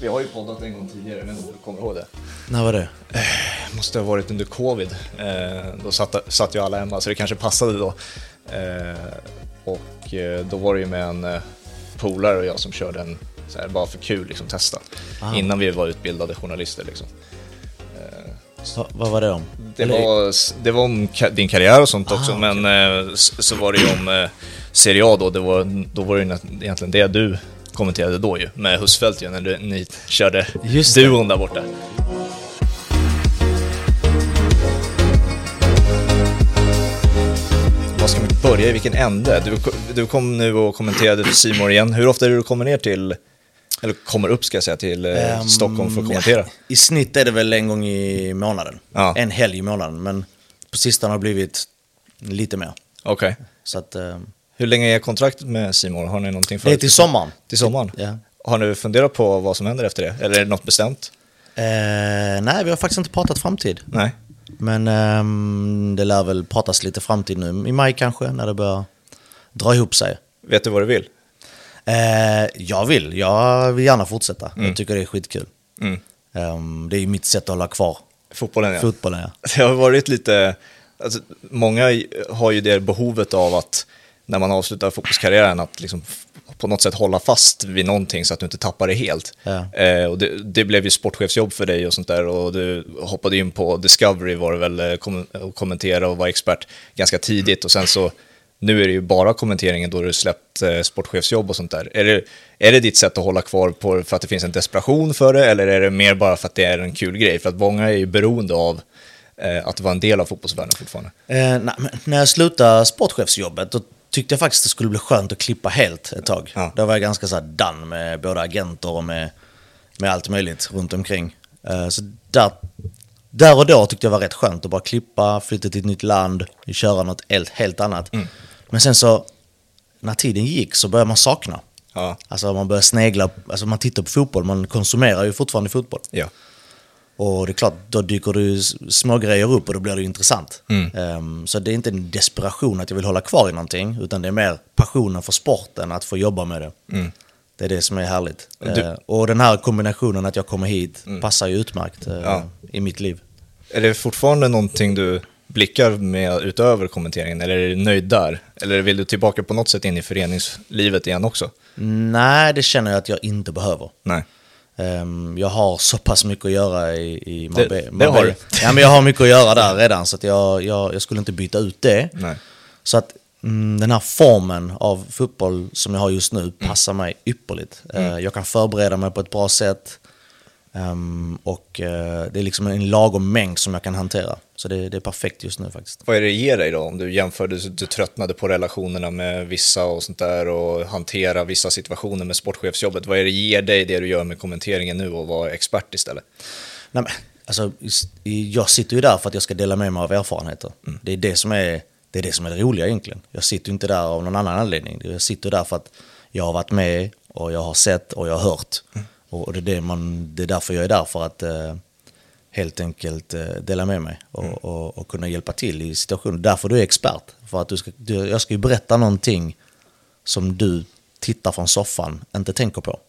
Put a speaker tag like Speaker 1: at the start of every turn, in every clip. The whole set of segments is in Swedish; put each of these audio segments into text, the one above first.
Speaker 1: Vi har ju poddat en gång tidigare, men du kommer ihåg det?
Speaker 2: När var det?
Speaker 1: måste ha varit under covid. Eh, då satt, satt ju alla hemma, så det kanske passade då. Eh, och eh, då var det ju med en eh, polare och jag som körde en, så här, bara för kul, liksom testa.
Speaker 2: Ah.
Speaker 1: Innan vi var utbildade journalister liksom.
Speaker 2: Va, vad var det om?
Speaker 1: Det var, det var om din karriär och sånt
Speaker 2: Ah,
Speaker 1: också,
Speaker 2: okej.
Speaker 1: men eh, så var det ju om eh, Serie A då. Det var, då var det ju egentligen det du kommenterade då ju, med Husfeldt ju, när du, ni körde
Speaker 2: Just det.
Speaker 1: duon där borta. Var ska vi börja? I vilken ände? Du, du kom nu och kommenterade för Simor igen. Hur ofta är det du kommer ner till, eller kommer upp ska jag säga, till
Speaker 2: Ehm,
Speaker 1: Stockholm för att kommentera?
Speaker 2: ja, I snitt är det väl en gång i månaden.
Speaker 1: Ja.
Speaker 2: En helg i månaden. Men på sistone har det blivit lite mer.
Speaker 1: Okej.
Speaker 2: Så att, eh,
Speaker 1: Hur länge är kontraktet med Simor? Har ni någonting
Speaker 2: det är
Speaker 1: för
Speaker 2: till sommaren.
Speaker 1: till sommaren?
Speaker 2: Ja.
Speaker 1: Har ni funderat på vad som händer efter det? Eller är det något bestämt?
Speaker 2: Eh, nej, vi har faktiskt inte pratat framtid.
Speaker 1: Nej.
Speaker 2: Men ehm, det lär väl pratas lite framtid nu. I maj kanske, när det börjar dra ihop sig.
Speaker 1: Vet du vad du vill?
Speaker 2: Eh, jag vill. Jag vill gärna fortsätta. Jag tycker det är skitkul.
Speaker 1: Mm.
Speaker 2: Ehm, det är ju mitt sätt att hålla kvar
Speaker 1: Fotbollen ja.
Speaker 2: fotbollen. Ja.
Speaker 1: Det har varit lite, alltså, många har ju det behovet av att när man avslutar fotbollskarriären att liksom på något sätt hålla fast vid någonting så att du inte tappar det helt.
Speaker 2: Ja.
Speaker 1: Eh, och det, det blev ju sportchefsjobb för dig och sånt där och du hoppade in på Discovery var det väl, eh, kom, och kommentera och var expert ganska tidigt och sen så nu är det ju bara kommenteringen då du släppt eh, sportchefsjobb och sånt där. Är det, är det ditt sätt att hålla kvar på för att det finns en desperation för det eller är det mer bara för att det är en kul grej? För att många är ju beroende av eh, att vara en del av fotbollsvärlden fortfarande.
Speaker 2: Eh, men när jag slutade sportchefsjobbet då tyckte jag faktiskt det skulle bli skönt att klippa helt ett tag.
Speaker 1: Ja.
Speaker 2: Då var jag ganska så här done med både agenter och med, med allt möjligt runt omkring. Eh, så där, där och då tyckte jag var rätt skönt att bara klippa, flytta till ett nytt land, köra något helt, helt annat. Men sen så, när tiden gick så började man sakna.
Speaker 1: Ja.
Speaker 2: Alltså man börjar snegla, alltså man tittar på fotboll, man konsumerar ju fortfarande fotboll.
Speaker 1: Ja.
Speaker 2: Och det är klart, då dyker det små grejer upp och då blir det intressant.
Speaker 1: Mm.
Speaker 2: Ehm, så det är inte en desperation att jag vill hålla kvar i någonting, utan det är mer passionen för sporten, att få jobba med det. Det är det som är härligt.
Speaker 1: Mm. Du- Mm.
Speaker 2: Ehm, och den här kombinationen att jag kommer hit passar ju utmärkt eh,
Speaker 1: Ja.
Speaker 2: i mitt liv.
Speaker 1: Är det fortfarande någonting du blickar med utöver kommenteringen eller är du nöjd där? Eller vill du tillbaka på något sätt in i föreningslivet igen också?
Speaker 2: Nej, det känner jag att jag inte behöver.
Speaker 1: Nej.
Speaker 2: Ehm, jag har så pass mycket att göra i, i Marbella.
Speaker 1: Det- det har du.
Speaker 2: Ja, men jag har mycket att göra där redan, så att jag, jag, jag skulle inte byta ut det.
Speaker 1: Nej.
Speaker 2: Så att mm, den här formen av fotboll som jag har just nu passar mig ypperligt. Eh, jag kan förbereda mig på ett bra sätt. Ehm, och eh, det är liksom en lagom mängd som jag kan hantera. Så det, det är perfekt just nu faktiskt.
Speaker 1: Vad är det det ger dig då? Om du jämför, du, tröttnade på relationerna med vissa och sånt där och hantera vissa situationer med sportchefsjobbet. Vad är det ger dig det du gör med kommenteringen nu och vara expert istället?
Speaker 2: Nej, men, alltså, jag sitter ju där för att jag ska dela med mig av erfarenheter. Det, är det, som är, det är det som är det roliga egentligen. Jag sitter ju inte där av någon annan anledning. Jag sitter där för att jag har varit med och jag har sett och jag har hört. Och det är, det, man, det är därför jag är där, för att eh, helt enkelt eh, dela med mig och, och, och kunna hjälpa till i situationer. Därför du är expert. För att du ska, du, jag ska ju berätta någonting som du tittar från soffan inte tänker på.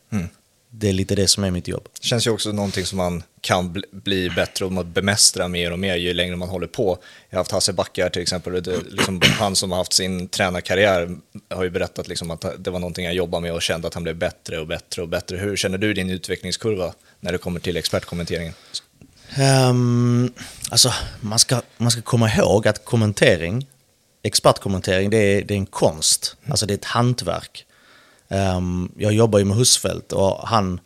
Speaker 2: Det är lite det som är mitt jobb.
Speaker 1: Det känns ju också någonting som man kan bli, bättre och bemästra mer och mer ju längre man håller på. Jag har haft Hasse Backar till exempel, och det, liksom, han som har haft sin tränarkarriär har ju berättat liksom, att det var någonting jag jobbade med och kände att han blev bättre och bättre och bättre. Hur känner du din utvecklingskurva när det kommer till expertkommenteringen?
Speaker 2: Um, alltså, man ska, man ska komma ihåg att kommentering, expertkommentering, det är, det är en konst. Alltså det är ett hantverk. Ehm, jag jobbar ju med Husfeldt och han,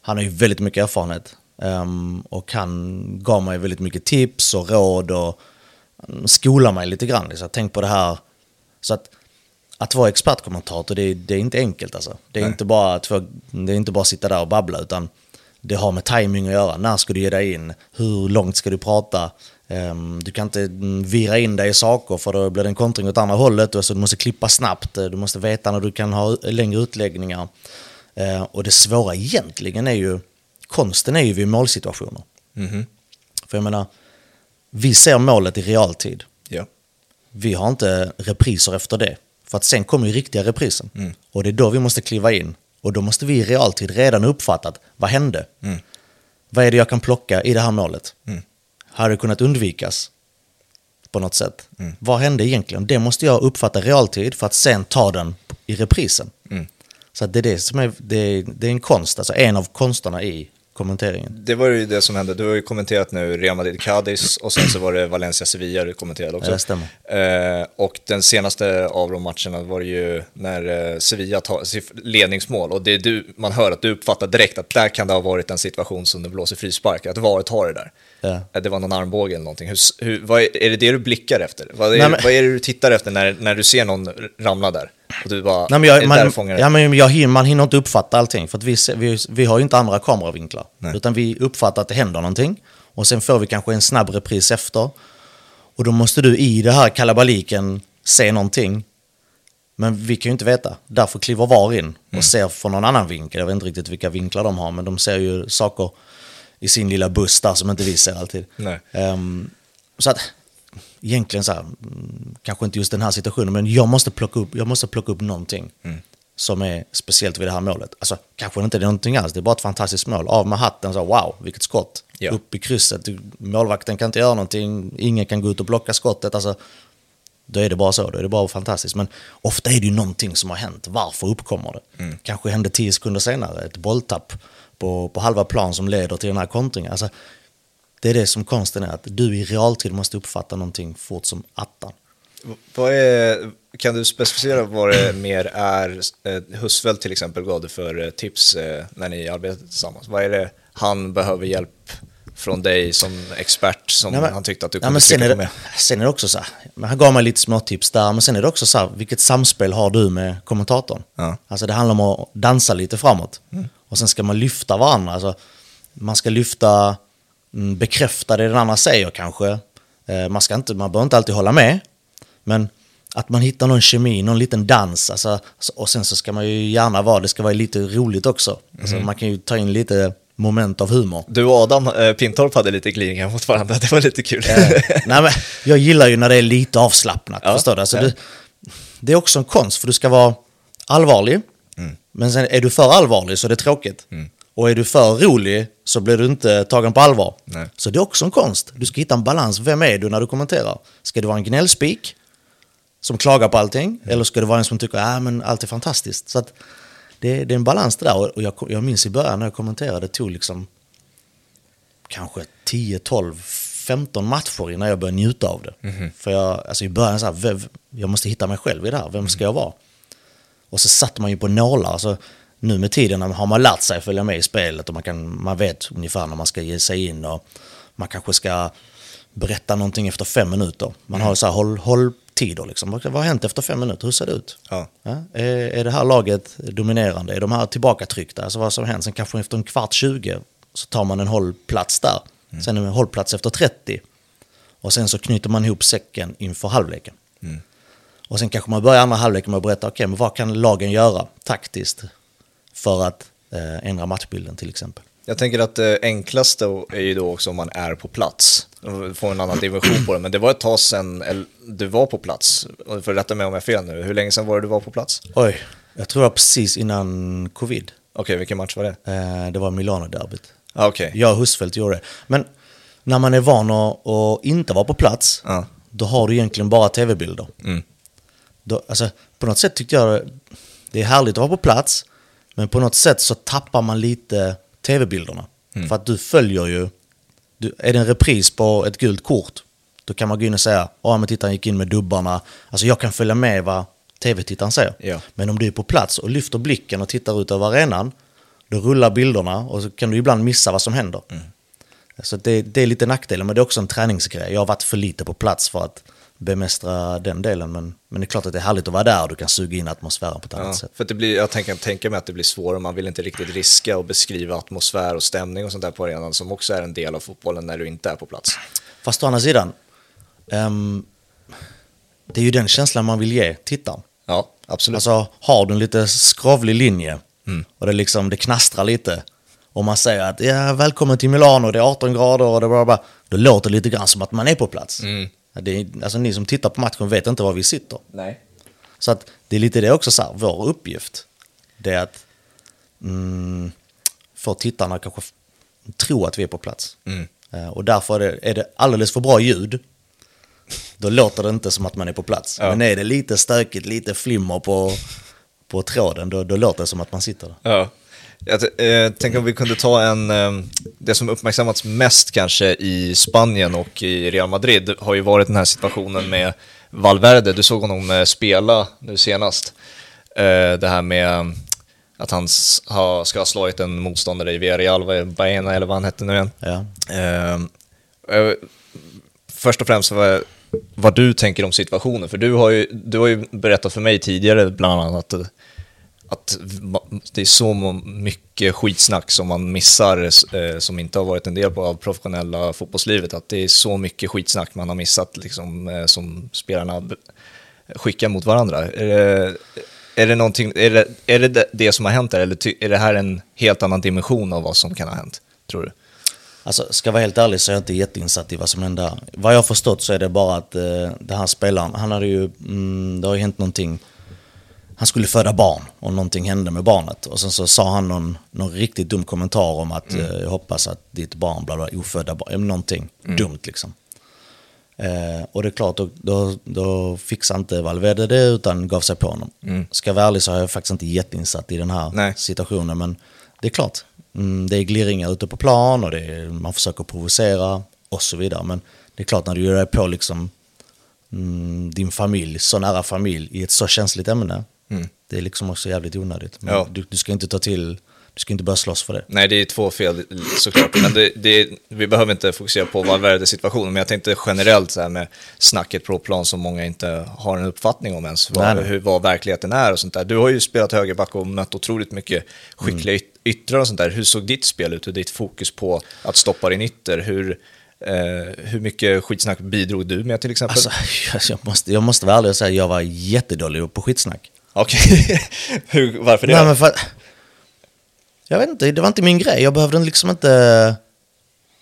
Speaker 2: han har ju väldigt mycket erfarenhet. Ehm, och han gav mig väldigt mycket tips och råd och mm, skolar mig lite grann. Liksom. Tänk på det här. Så att, att vara expertkommentator, det det är inte enkelt alltså. Det är,
Speaker 1: Nej.
Speaker 2: inte bara det är inte bara att sitta där och babbla, utan det har med timing att göra. När ska du ge dig in? Hur långt ska du prata? Ehm, du kan inte mm, vira in dig i saker för då blir det en kontring åt andra hållet. Och så du måste klippa snabbt, Eh, du måste veta när du kan ha längre utläggningar. Eh, och det svåra egentligen är ju, konsten är ju vid målsituationer.
Speaker 1: Mhm.
Speaker 2: För jag menar, vi ser målet i realtid.
Speaker 1: Ja.
Speaker 2: Vi har inte repriser efter det. För att sen kommer ju riktiga reprisen. Och det är då vi måste kliva in Och då måste vi i realtid redan uppfattat, vad hände?
Speaker 1: Mm.
Speaker 2: Vad är det jag kan plocka i det här målet? Hade det kunnat undvikas? På något sätt. Vad hände egentligen? Det måste jag uppfatta realtid för att sen ta den i reprisen. Så att det är det som är, det är, det är en konst, alltså en av konsterna i kommenteringen.
Speaker 1: Det var ju det som hände. Du har ju kommenterat nu Real Madrid Cadiz och sen så var det Valencia Sevilla du kommenterade också.
Speaker 2: Ja, det stämmer.
Speaker 1: Eh, och den senaste av de matcherna var det ju när eh, Sevilla tar ledningsmål och det är du, man hör att du uppfattar direkt att där kan det ha varit en situation som det blåser frispark, att VAR tar det där.
Speaker 2: Ja.
Speaker 1: Att Det var någon armbåge eller någonting. Hur, hur, vad är, är det det du blickar efter? Vad är,
Speaker 2: Nej, men-
Speaker 1: vad är det du tittar efter när, när du ser någon ramla där? Och du bara,
Speaker 2: Nej, men jag, man,
Speaker 1: det?
Speaker 2: ja, men jag, man hinner inte uppfatta allting för vi, vi, vi har ju inte andra kameravinklar.
Speaker 1: Nej.
Speaker 2: Utan vi uppfattar att det händer någonting och sen får vi kanske en snabb repris efter. Och då måste du i det här kalabaliken se någonting. Men vi kan ju inte veta. Därför kliver VAR in och
Speaker 1: Mm.
Speaker 2: ser från någon annan vinkel. Jag vet inte riktigt vilka vinklar de har men de ser ju saker i sin lilla buss där som inte vi ser alltid. Ehm, så att egentligen så här, mm, kanske inte just den här situationen, men jag måste plocka upp, jag måste plocka upp någonting som är speciellt vid det här målet. Alltså, kanske inte det är någonting alls, det är bara ett fantastiskt mål. Av med hatten, så här, wow, vilket skott.
Speaker 1: Ja.
Speaker 2: Upp i krysset, målvakten kan inte göra någonting, ingen kan gå ut och blocka skottet. Alltså, då är det bara så, då är det bara fantastiskt. Men ofta är det ju någonting som har hänt. Varför uppkommer det? Kanske hände tio sekunder senare, ett bolltapp på, på halva plan som leder till den här kontringen. Alltså, det är det som konsten är, att du i realtid måste uppfatta någonting fort som attan.
Speaker 1: Vad är, kan du specificera vad det mer är eh, Husfeldt till exempel gav du för eh, tips eh, när ni arbetar tillsammans? Vad är det han behöver hjälp från dig som expert som
Speaker 2: Nej, men-
Speaker 1: han tyckte att du
Speaker 2: ja,
Speaker 1: kunde
Speaker 2: men sen, är det,
Speaker 1: med?
Speaker 2: sen är det också så här, han gav mig lite småtips där, men sen är det också så här, vilket samspel har du med kommentatorn?
Speaker 1: Ja.
Speaker 2: Alltså det handlar om att dansa lite framåt. Och sen ska man lyfta varandra. Alltså, man ska lyfta, mm, bekräfta det den andra säger kanske. Eh, man, ska inte, man behöver inte alltid hålla med. Men att man hittar någon kemi, någon liten dans. Alltså, och sen så ska man ju gärna vara, det ska vara lite roligt också. Alltså, Man kan ju ta in lite moment av humor.
Speaker 1: Du och Adam eh, Pintorp hade lite glidningar mot varandra, det var lite kul.
Speaker 2: Eh, Nej, men jag gillar ju när det är lite avslappnat.
Speaker 1: Ja,
Speaker 2: förstår du? Alltså,
Speaker 1: ja.
Speaker 2: det, det är också en konst, för du ska vara allvarlig.
Speaker 1: Mm.
Speaker 2: Men sen är du för allvarlig så är det tråkigt. Och är du för rolig så blir du inte tagen på allvar.
Speaker 1: Nej.
Speaker 2: Så det är också en konst. Du ska hitta en balans. Vem är du när du kommenterar? Ska du vara en gnällspik som klagar på allting? Eller ska du vara en som tycker att ah, allt är fantastiskt? Så det, det är en balans det där. Och jag, jag minns i början när jag kommenterade, det tog liksom kanske 10, 12, 15 matcher innan jag började njuta av det. För jag, alltså i början så här, jag måste hitta mig själv i det här, vem ska jag vara? Och så satte man ju på nålar. Alltså, nu med tiden har man lärt sig följa med i spelet och man, kan, man vet ungefär när man ska ge sig in och man kanske ska berätta någonting efter fem minuter. Man har så här håll, hålltider liksom. Vad har hänt efter fem minuter? Hur ser det ut?
Speaker 1: Ja.
Speaker 2: Ja, är, är det här laget dominerande? Är de här tillbakatryckta? Alltså vad som hänt? Sen kanske efter en kvart 20 så tar man en hållplats där. Sen en hållplats efter 30. Och sen så knyter man ihop säcken inför halvleken. Och sen kanske man börjar andra halvleken med att berätta, okej, men vad kan lagen göra taktiskt för att eh, ändra matchbilden till exempel?
Speaker 1: Jag tänker att det enklaste är ju då också om man är på plats. Få en annan dimension på det. Men det var ett tag sedan eller, du var på plats. För att rätta mig om jag har fel nu. Hur länge sedan var det du var på plats?
Speaker 2: Oj, jag tror det var precis innan covid.
Speaker 1: Okej, vilken match var det?
Speaker 2: Eh, det var Milano-derbyt.
Speaker 1: Ah, Okej.
Speaker 2: Jag och Husfeldt gjorde det. Men när man är van att, att inte vara på plats,
Speaker 1: Ja.
Speaker 2: då har du egentligen bara tv-bilder.
Speaker 1: Mm.
Speaker 2: Då, alltså, på något sätt tyckte jag det är härligt att vara på plats, men på något sätt så tappar man lite tv-bilderna. För att du följer ju, du, är det en repris på ett gult kort, då kan man gå in och säga, ja men tittaren gick in med dubbarna. Alltså jag kan följa med vad tv-tittaren säger.
Speaker 1: Ja.
Speaker 2: Men om du är på plats och lyfter blicken och tittar ut över arenan, då rullar bilderna och så kan du ibland missa vad som händer. Så det, det är lite nackdelen, men det är också en träningsgrej. Jag har varit för lite på plats för att bemästra den delen, men, men det är klart att det är härligt att vara där och du kan suga in atmosfären på ett annat
Speaker 1: Ja,
Speaker 2: sätt.
Speaker 1: för det blir, jag tänker, tänker mig att det blir svårare, man vill inte riktigt riska och beskriva atmosfär och stämning och sånt där på arenan som också är en del av fotbollen när du inte är på plats.
Speaker 2: Fast å andra sidan, ehm, det är ju den känslan man vill ge tittaren.
Speaker 1: Ja, absolut.
Speaker 2: Alltså har du en lite skrovlig linje och det, liksom, det knastrar lite och man säger att ja, välkommen till Milano, det är 18 grader och det bara, bara då låter det lite grann som att man är på plats. Ja, Det är, alltså ni som tittar på matchen vet inte var vi sitter.
Speaker 1: Nej.
Speaker 2: Så att det är lite det också, så här, vår uppgift. Det är att mm, får tittarna kanske tro att vi är på plats.
Speaker 1: Mm.
Speaker 2: Eh, och därför är det, är det alldeles för bra ljud, då låter det inte som att man är på plats.
Speaker 1: Ja.
Speaker 2: Men är det lite stökigt, lite flimmer på, på tråden, då, då låter det som att man sitter där.
Speaker 1: Ja. Jag eh, tänker om vi kunde ta en, eh, det som uppmärksammats mest kanske i Spanien och i Real Madrid har ju varit den här situationen med Valverde. Du såg honom eh, spela nu senast. Eh, det här med att han ha, ska ha slagit en motståndare i Villarreal, Baena eller vad han hette nu igen.
Speaker 2: Ja.
Speaker 1: Eh, eh, först och främst vad, vad du tänker om situationen, för du har, ju, du har ju berättat för mig tidigare bland annat att, att det är så mycket skitsnack som man missar eh, som inte har varit en del av professionella fotbollslivet, att det är så mycket skitsnack man har missat liksom, eh, som spelarna skickar mot varandra. Är det, är det, någonting, är det, är det det som har hänt där, eller är det här en helt annan dimension av vad som kan ha hänt, tror du?
Speaker 2: Alltså, ska jag vara helt ärlig så är jag inte jätteinsatt i vad som hände. Vad jag har förstått så är det bara att eh, den här spelaren, han hade ju, mm, det har ju hänt någonting. Han skulle föda barn och någonting hände med barnet. Och sen så sa han någon, någon riktigt dum kommentar om att eh, jag hoppas att ditt barn blir bla, ofödda barn, någonting dumt liksom. Eh, och det är klart, då, då, då fixade inte Valverde det utan gav sig på honom. Ska jag vara ärlig så är jag faktiskt inte jätteinsatt i den här
Speaker 1: Nej.
Speaker 2: situationen. Men det är klart, mm, det är glirringar ute på plan och det är, man försöker provocera och så vidare. Men det är klart när du gör dig på liksom, mm, din familj, så nära familj i ett så känsligt ämne. Det är liksom också jävligt onödigt. Men
Speaker 1: Ja.
Speaker 2: du, du ska inte ta till, du ska inte börja slåss för det.
Speaker 1: Nej, det är två fel såklart. Men det, det, vi behöver inte fokusera på Valverde-situationen, men jag tänkte generellt så här med snacket på plan som många inte har en uppfattning om ens, vad, hur, vad verkligheten är och sånt där. Du har ju spelat högerback och mött otroligt mycket skickliga
Speaker 2: Mm.
Speaker 1: yt- yttrar och sånt där. Hur såg ditt spel ut? Hur ditt fokus på att stoppa din ytter? Hur, eh, hur mycket skitsnack bidrog du med till exempel?
Speaker 2: Alltså, jag, måste, jag måste vara ärlig och säga att jag var jättedålig på skitsnack.
Speaker 1: Okej, Hur- varför det?
Speaker 2: Nej, men för, jag vet inte, det var inte min grej. Jag behövde liksom inte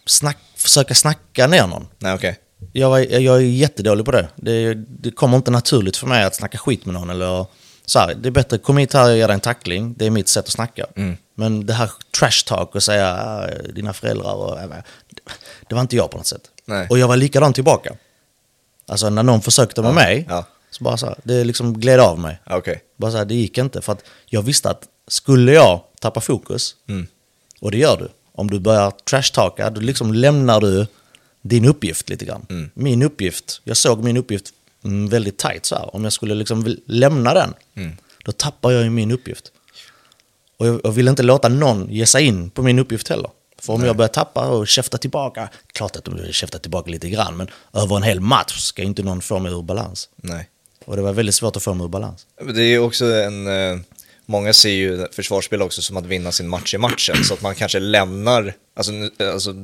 Speaker 2: snack, försöka snacka ner någon.
Speaker 1: Nej, okej.
Speaker 2: Jag, var, jag är jättedålig på det. det. Det kommer inte naturligt för mig att snacka skit med någon. Eller, så här, det är bättre, kom hit här och ge dig en tackling. Det är mitt sätt att snacka.
Speaker 1: Mm.
Speaker 2: Men det här trash talk och säga ah, dina föräldrar och... äh, Det var inte jag på något sätt.
Speaker 1: Nej.
Speaker 2: Och jag var likadan tillbaka. Alltså när någon försökte med mig,
Speaker 1: ja.
Speaker 2: Så bara så här, det liksom gled av mig.
Speaker 1: Okej.
Speaker 2: Bara så här, det gick inte. För att jag visste att skulle jag tappa fokus,
Speaker 1: Mm.
Speaker 2: och det gör du, om du börjar trashtalka, då liksom lämnar du din uppgift lite grann.
Speaker 1: Mm.
Speaker 2: Min uppgift, jag såg min uppgift mm, väldigt tight så här. Om jag skulle liksom lämna den,
Speaker 1: Mm.
Speaker 2: då tappar jag ju min uppgift. Och jag, jag vill inte låta någon ge sig in på min uppgift heller. För om jag börjar tappa och käfta tillbaka, klart att de vill käfta tillbaka lite grann, men över en hel match ska inte någon få mig ur balans.
Speaker 1: Nej.
Speaker 2: Och det var väldigt svårt att få mig ur balans.
Speaker 1: Det är också en... eh, Många ser ju försvarsspel också som att vinna sin match i matchen, så att man kanske lämnar, alltså, nu- alltså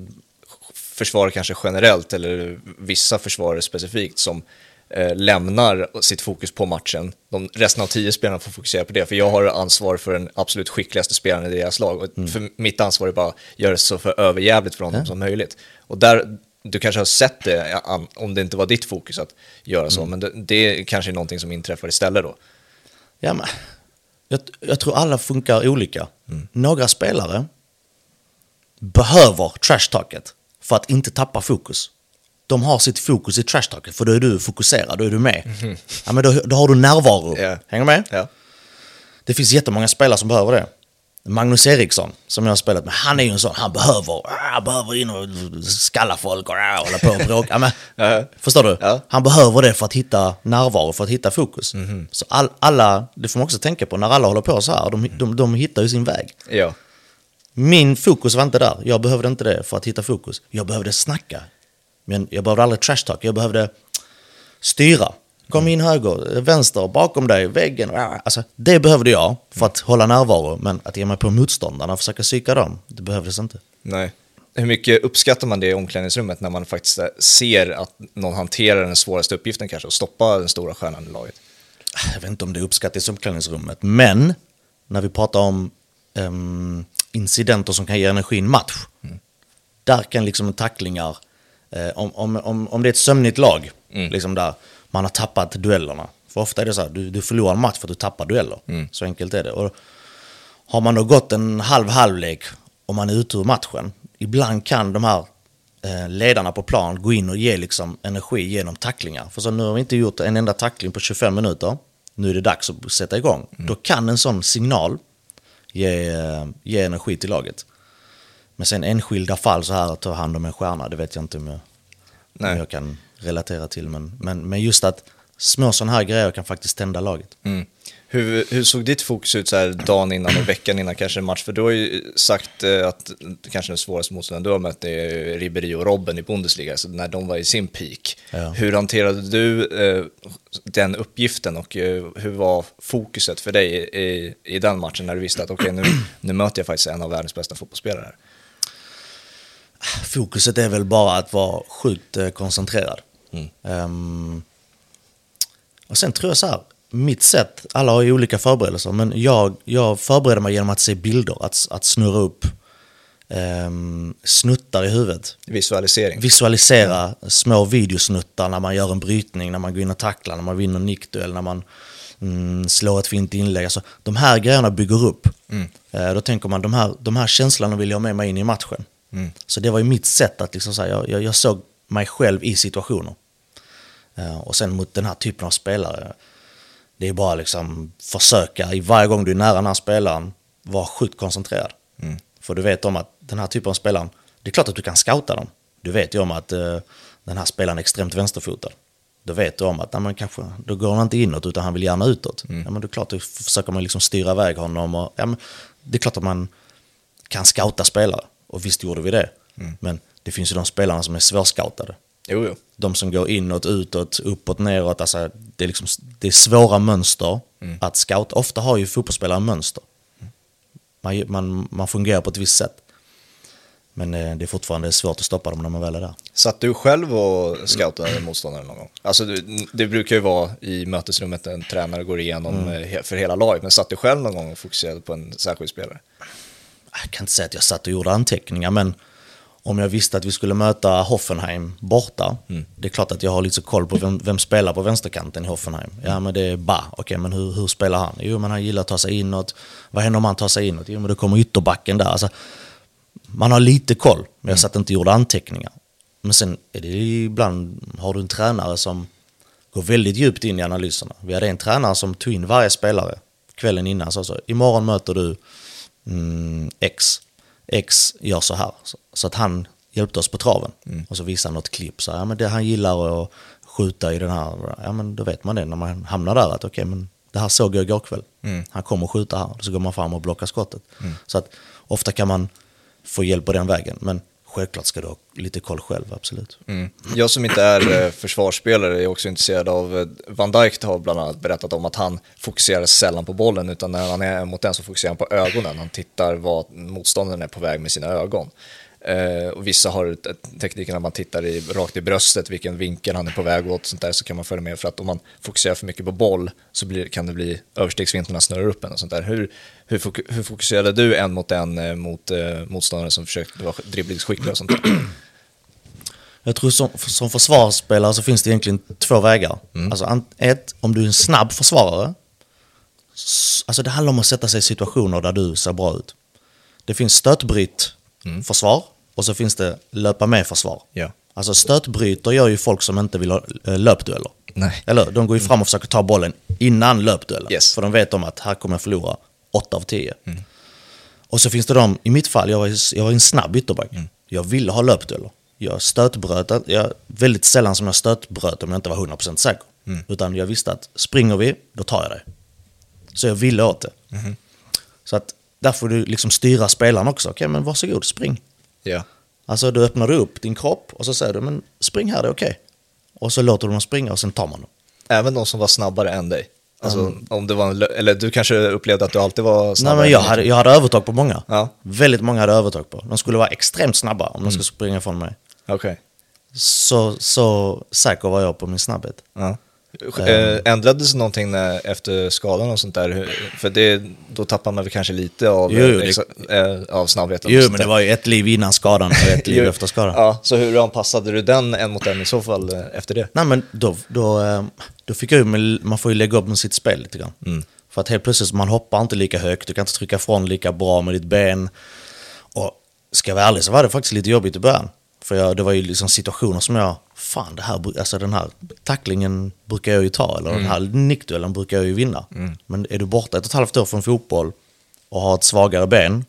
Speaker 1: försvar kanske generellt, eller vissa försvarare specifikt, som eh, lämnar sitt fokus på matchen. De, resten av tio spelarna får fokusera på det, för jag har ansvar för den absolut skickligaste spelaren i deras lag. Och för mitt ansvar är bara att göra det så för överjävligt för honom som möjligt. Och där, du kanske har sett det, om det inte var ditt fokus att göra så, men det, det kanske är någonting som inträffar istället då.
Speaker 2: Ja, men, jag, jag tror alla funkar olika. Några spelare behöver trashtalket för att inte tappa fokus. De har sitt fokus i trashtalket för då är du fokuserad, då är du med. Ja, men då, då har du närvaro.
Speaker 1: Ja.
Speaker 2: Hänger med?
Speaker 1: Ja.
Speaker 2: Det finns jättemånga spelare som behöver det. Magnus Eriksson, som jag har spelat med, han är ju en sån, han behöver, ah, behöver in och skalla folk och ah, hålla på och bråka. Men,
Speaker 1: Ja.
Speaker 2: Förstår du?
Speaker 1: Ja.
Speaker 2: Han behöver det för att hitta närvaro, för att hitta fokus. Så all, alla, det får man också tänka på, när alla håller på så här, de, de, de hittar ju sin väg.
Speaker 1: Ja.
Speaker 2: Min fokus var inte där, jag behövde inte det för att hitta fokus. Jag behövde snacka. Men jag behövde aldrig trash talk, jag behövde styra. Kom in höger, vänster, bakom dig, väggen. Alltså, det behövde jag för att hålla närvaro, men att ge mig på motståndarna och försöka psyka dem, det behövdes inte.
Speaker 1: Nej. Hur mycket uppskattar man det i omklädningsrummet när man faktiskt eh, ser att någon hanterar den svåraste uppgiften kanske och stoppa den stora stjärnan i laget?
Speaker 2: jag vet inte om det uppskattas i omklädningsrummet, men när vi pratar om ehm, incidenter som kan ge energi i en match, där kan liksom tacklingar, eh, om, om, om, om det är ett sömnigt lag, liksom där man har tappat duellerna. För ofta är det så här, du, du förlorar en match för att du tappar dueller. Så enkelt är det. Och Har man då gått en halv halvlek och man är ute ur matchen, ibland kan de här eh, ledarna på plan gå in och ge liksom energi genom tacklingar. För så nu har vi inte gjort en enda tackling på 25 minuter, nu är det dags att sätta igång. Då kan en sån signal ge, ge energi till laget. Men sen enskilda fall så här att ta hand om en stjärna, det vet jag inte om jag,
Speaker 1: Nej.
Speaker 2: om jag kan relatera till. Men, men, men just att små sådana här grejer kan faktiskt tända laget.
Speaker 1: Mm. Hur, hur såg ditt fokus ut så här dagen innan och veckan innan kanske en match? För du har ju sagt eh, att kanske den svåraste motståndaren du har mött är Ribéry och Robben i Bundesliga, så när de var i sin peak.
Speaker 2: Ja.
Speaker 1: Hur hanterade du eh, den uppgiften och eh, hur var fokuset för dig i, i den matchen när du visste att okej, nu, nu möter jag faktiskt en av världens bästa fotbollsspelare?
Speaker 2: Fokuset är väl bara att vara sjukt eh, koncentrerad.
Speaker 1: Mm.
Speaker 2: Ehm, och sen tror jag så här, mitt sätt, alla har ju olika förberedelser, men jag, jag förbereder mig genom att se bilder, att, att snurra upp um, snuttar i huvudet.
Speaker 1: Visualisering.
Speaker 2: Visualisera små videosnuttar när man gör en brytning, när man går in och tacklar, när man vinner en nickduell, när man mm, slår ett fint inlägg. Alltså, de här grejerna bygger upp. Eh, då tänker man, de här, de här känslorna vill jag ha med mig in i matchen. Så det var ju mitt sätt att liksom, så här, jag, jag, jag såg mig själv i situationer. Eh, och sen mot den här typen av spelare, det är bara liksom försöka i varje gång du är nära den här spelaren, vara sjukt koncentrerad. För du vet om att den här typen av spelaren, det är klart att du kan scouta dem. Du vet ju om att eh, den här spelaren är extremt vänsterfotad. Då vet du om att nej, men kanske, då går han inte inåt utan han vill gärna utåt. Ja, men det är klart, då försöker man liksom styra iväg honom. Och, ja, men det är klart att man kan scouta spelare. Och visst gjorde vi det. Men det finns ju de spelarna som är svårscoutade.
Speaker 1: Jo, jo.
Speaker 2: De som går inåt, utåt, uppåt, neråt. Alltså, det, är liksom, det är svåra mönster att scouta. Ofta har ju fotbollsspelare mönster. Man, man, man fungerar på ett visst sätt. Men eh, det är fortfarande svårt att stoppa dem när man väl är där.
Speaker 1: Satt du själv och scoutade motståndaren någon gång? Alltså, det brukar ju vara i mötesrummet en tränare går igenom eh, he- för hela laget, men satt du själv någon gång och fokuserade på en särskild spelare?
Speaker 2: jag kan inte säga att jag satt och gjorde anteckningar, men om jag visste att vi skulle möta Hoffenheim borta, det är klart att jag har lite koll på vem, vem spelar på vänsterkanten i Hoffenheim. Ja, men det är Ba. Okej, men hur, hur spelar han? Jo, men han gillar att ta sig inåt. Vad händer om han tar sig inåt? Jo, men då kommer ytterbacken där. Alltså, man har lite koll, men jag satt inte och gjorde anteckningar. Men sen är det ibland, har du en tränare som går väldigt djupt in i analyserna. Vi hade en tränare som tog in varje spelare kvällen innan. Så, så, imorgon möter du mm, X. X gör så här. Så, att han hjälpte oss på traven. Och så visade han något klipp. Så, ja, men det han gillar att skjuta i den här, ja men då vet man det när man hamnar där att okej men det här såg jag igår kväll. Han kommer skjuta här. Så går man fram och blockar skottet. Så att ofta kan man få hjälp på den vägen. Men självklart ska du ha lite koll själv, absolut.
Speaker 1: Mm. Jag som inte är eh, försvarsspelare är också intresserad av, eh, Van Dijk har bland annat berättat om att han fokuserar sällan på bollen utan när han är mot den så fokuserar han på ögonen. Han tittar vad motståndaren är på väg med sina ögon. Eh, och vissa har tekniken att man tittar i, rakt i bröstet, vilken vinkel han är på väg åt, sånt där, så kan man följa med. För att om man fokuserar för mycket på boll så blir, kan det bli överstegsvinterna snurrar upp en och sånt där. Hur, hur, hur fokuserade du en mot en eh, mot eh, motståndare som försökte vara dribblingsskickliga och sånt där?
Speaker 2: Jag tror som, som försvarsspelare så finns det egentligen två vägar. Alltså, an- ett, om du är en snabb försvarare. Alltså det handlar om att sätta sig i situationer där du ser bra ut. Det finns stötbryt försvar och så finns det löpa med försvar.
Speaker 1: Ja.
Speaker 2: Alltså stötbryter gör ju folk som inte vill ha eh, löpdueller.
Speaker 1: Nej.
Speaker 2: Eller de går ju fram och försöker ta bollen innan löpduellen.
Speaker 1: Yes.
Speaker 2: För de vet om att här kommer jag förlora 8 av 10. Och så finns det de, i mitt fall, jag var, jag var en snabb ytterback. Jag ville ha löpdueller. Jag stötbröt, jag, väldigt sällan som jag stötbröt om jag inte var 100% säker. Utan jag visste att springer vi, då tar jag det. Så jag ville åt det. Så att där får du liksom styra spelaren också. Okej, men varsågod, spring.
Speaker 1: Ja.
Speaker 2: Alltså då öppnar du upp din kropp och så säger du, men spring här, det är okej. Och så låter du dem springa och sen tar man dem.
Speaker 1: Även de som var snabbare än dig? Alltså, om det var en, eller du kanske upplevde att du alltid var
Speaker 2: Nej,
Speaker 1: snabbare?
Speaker 2: men jag hade, jag hade övertag på många.
Speaker 1: Ja.
Speaker 2: Väldigt många hade övertag på. De skulle vara extremt snabba om de skulle springa från mig.
Speaker 1: Okej.
Speaker 2: Så, så säker var jag på min snabbhet.
Speaker 1: Ja. Eh, ändrades någonting när, efter skadan och sånt där? För det, då tappar man väl kanske lite av,
Speaker 2: Jo,
Speaker 1: eh,
Speaker 2: det-
Speaker 1: exa- eh, av snabbheten?
Speaker 2: Jo, men det var ju ett liv innan skadan och ett liv efter skadan.
Speaker 1: Ja, så hur anpassade du den en mot en i så fall efter det?
Speaker 2: Nej, men då, då, eh, då fick jag ju, man får ju lägga upp med sitt spel lite grann.
Speaker 1: Mm.
Speaker 2: För att helt plötsligt, man hoppar inte lika högt, du kan inte trycka ifrån lika bra med ditt ben. Och ska jag vara ärlig så var det faktiskt lite jobbigt i början. För jag, det var ju liksom situationer som jag, fan det här, alltså den här tacklingen brukar jag ju ta, eller den här nickduellen brukar jag ju vinna. Men är du borta ett och ett halvt år från fotboll och har ett svagare ben,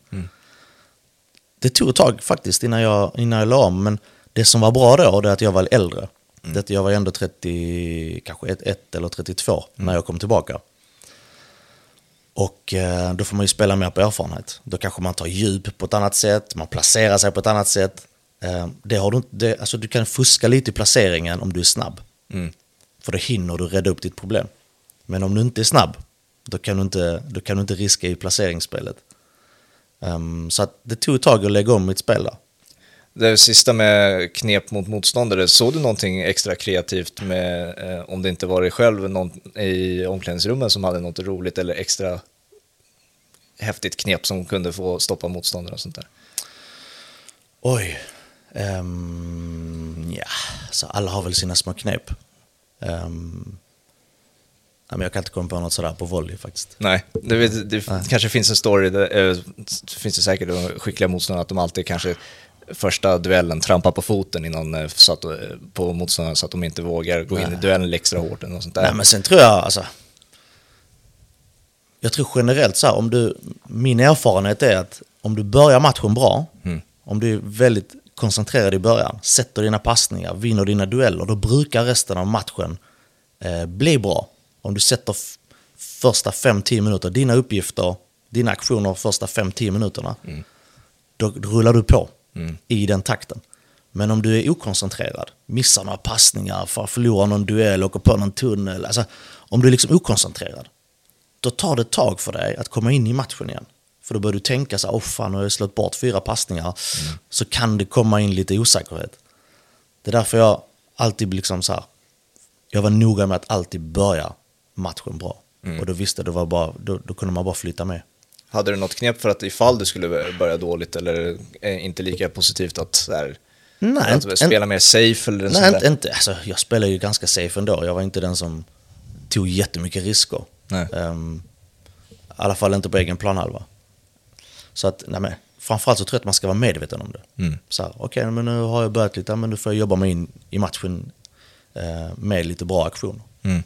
Speaker 2: det tog ett tag faktiskt innan jag, innan jag la om, men det som var bra då det är att jag var äldre. Det, att jag var ändå 30, kanske 1, 1 eller 32 när jag kom tillbaka. Och eh, då får man ju spela mer på erfarenhet. Då kanske man tar djup på ett annat sätt, man placerar sig på ett annat sätt. Eh, det har du, det, alltså du kan fuska lite i placeringen om du är snabb. För då hinner du rädda upp ditt problem. Men om du inte är snabb, då kan du inte, då kan du inte riska i placeringsspelet. Ehm, så det tog ett tag att lägga om mitt spel där.
Speaker 1: Det sista med knep mot motståndare, såg du någonting extra kreativt med, eh, om det inte var dig själv någon i omklädningsrummet som hade något roligt eller extra häftigt knep som kunde få stoppa motståndare och sånt där?
Speaker 2: Oj. Um, ja, så alla har väl sina små knep. Um, men jag kan inte komma på något sådär på volley faktiskt.
Speaker 1: Nej, det, vet- det kanske finns en story, där, det finns det säkert de skickliga motståndare att de alltid kanske första duellen trampar på foten innan, eh, så att, eh, på motståndaren så att de inte vågar gå in i duellen extra hårt eller något sånt där.
Speaker 2: Nej, men sen tror jag, alltså. Jag tror generellt så här, om du, min erfarenhet är att om du börjar matchen bra, om du är väldigt koncentrerad i början, sätter dina passningar, vinner dina dueller, då brukar resten av matchen eh, bli bra. Om du sätter första 5-10 minuter, dina uppgifter, dina aktioner första 5-10 minuterna, då, då rullar du på i den takten. Men om du är okoncentrerad, missar några passningar, för- förlorar någon duell, åker på någon tunnel, alltså om du är liksom okoncentrerad, då tar det ett tag för dig att komma in i matchen igen. För då börjar du tänka så här, fan, nu har jag slått bort fyra passningar, så kan det komma in lite osäkerhet. Det är därför jag alltid liksom så här, jag var noga med att alltid börja matchen bra. Och då visste det var bara, då, då kunde man bara flytta med.
Speaker 1: Hade du något knep för att ifall du skulle börja dåligt eller inte lika positivt att, så här,
Speaker 2: Nej,
Speaker 1: att
Speaker 2: inte-
Speaker 1: spela mer safe eller
Speaker 2: Nej, inte, inte. Alltså, jag spelar ju ganska safe ändå. Jag var inte den som tog jättemycket risker.
Speaker 1: Nej.
Speaker 2: Ehm, I alla fall inte på egen planhalva. Så att, nej men, framförallt så tror jag att man ska vara medveten om det.
Speaker 1: Mm.
Speaker 2: Så här, okej, men nu har jag börjat lite, men nu får jag jobba mig in i matchen eh, med lite bra aktioner.
Speaker 1: Mm.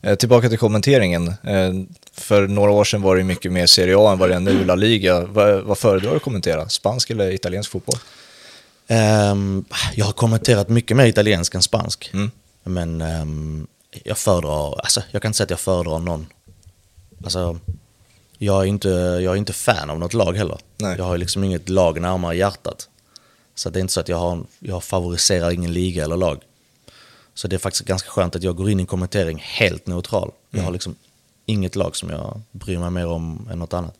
Speaker 1: Eh, tillbaka till kommenteringen. Eh, för några år sedan var det mycket mer Serie A än vad det är nu, La Liga. Vad, vad föredrar du att kommentera? Spansk eller italiensk fotboll?
Speaker 2: Ehm, jag har kommenterat mycket mer italiensk än spansk.
Speaker 1: Mm.
Speaker 2: Men ehm, jag föredrar, alltså jag kan inte säga att jag föredrar någon. Alltså, jag är inte, jag är inte fan av något lag heller.
Speaker 1: Nej.
Speaker 2: Jag har liksom inget lag närmare hjärtat. Så det är inte så att jag, har, jag favoriserar ingen liga eller lag. Så det är faktiskt ganska skönt att jag går in i en kommentering helt neutral. Jag har liksom inget lag som jag bryr mig mer om än något annat.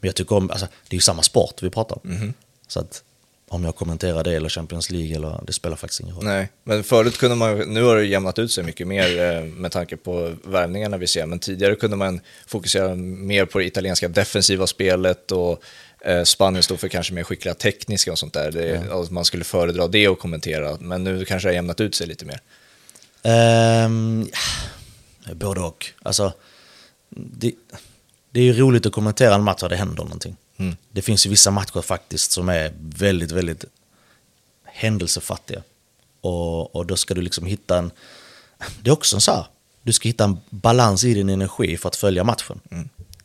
Speaker 2: Men jag tycker om, alltså det är ju samma sport vi pratar om. Så att om jag kommenterar det eller Champions League, eller, det spelar faktiskt ingen roll.
Speaker 1: Nej, men förut kunde man, nu har det jämnat ut sig mycket mer eh, med tanke på värvningarna vi ser, men tidigare kunde man fokusera mer på det italienska defensiva spelet och eh, Spanien stod för kanske mer skickliga tekniska och sånt där. Det, och Man skulle föredra det och kommentera, men nu kanske det har jämnat ut sig lite mer.
Speaker 2: Ja, både och. Alltså, det, det är ju roligt att kommentera en match där det händer någonting.
Speaker 1: Mm.
Speaker 2: Det finns ju vissa matcher faktiskt som är väldigt, väldigt händelsefattiga. Och, och då ska du liksom hitta en... Det är också så här, du ska hitta en balans i din energi för att följa matchen.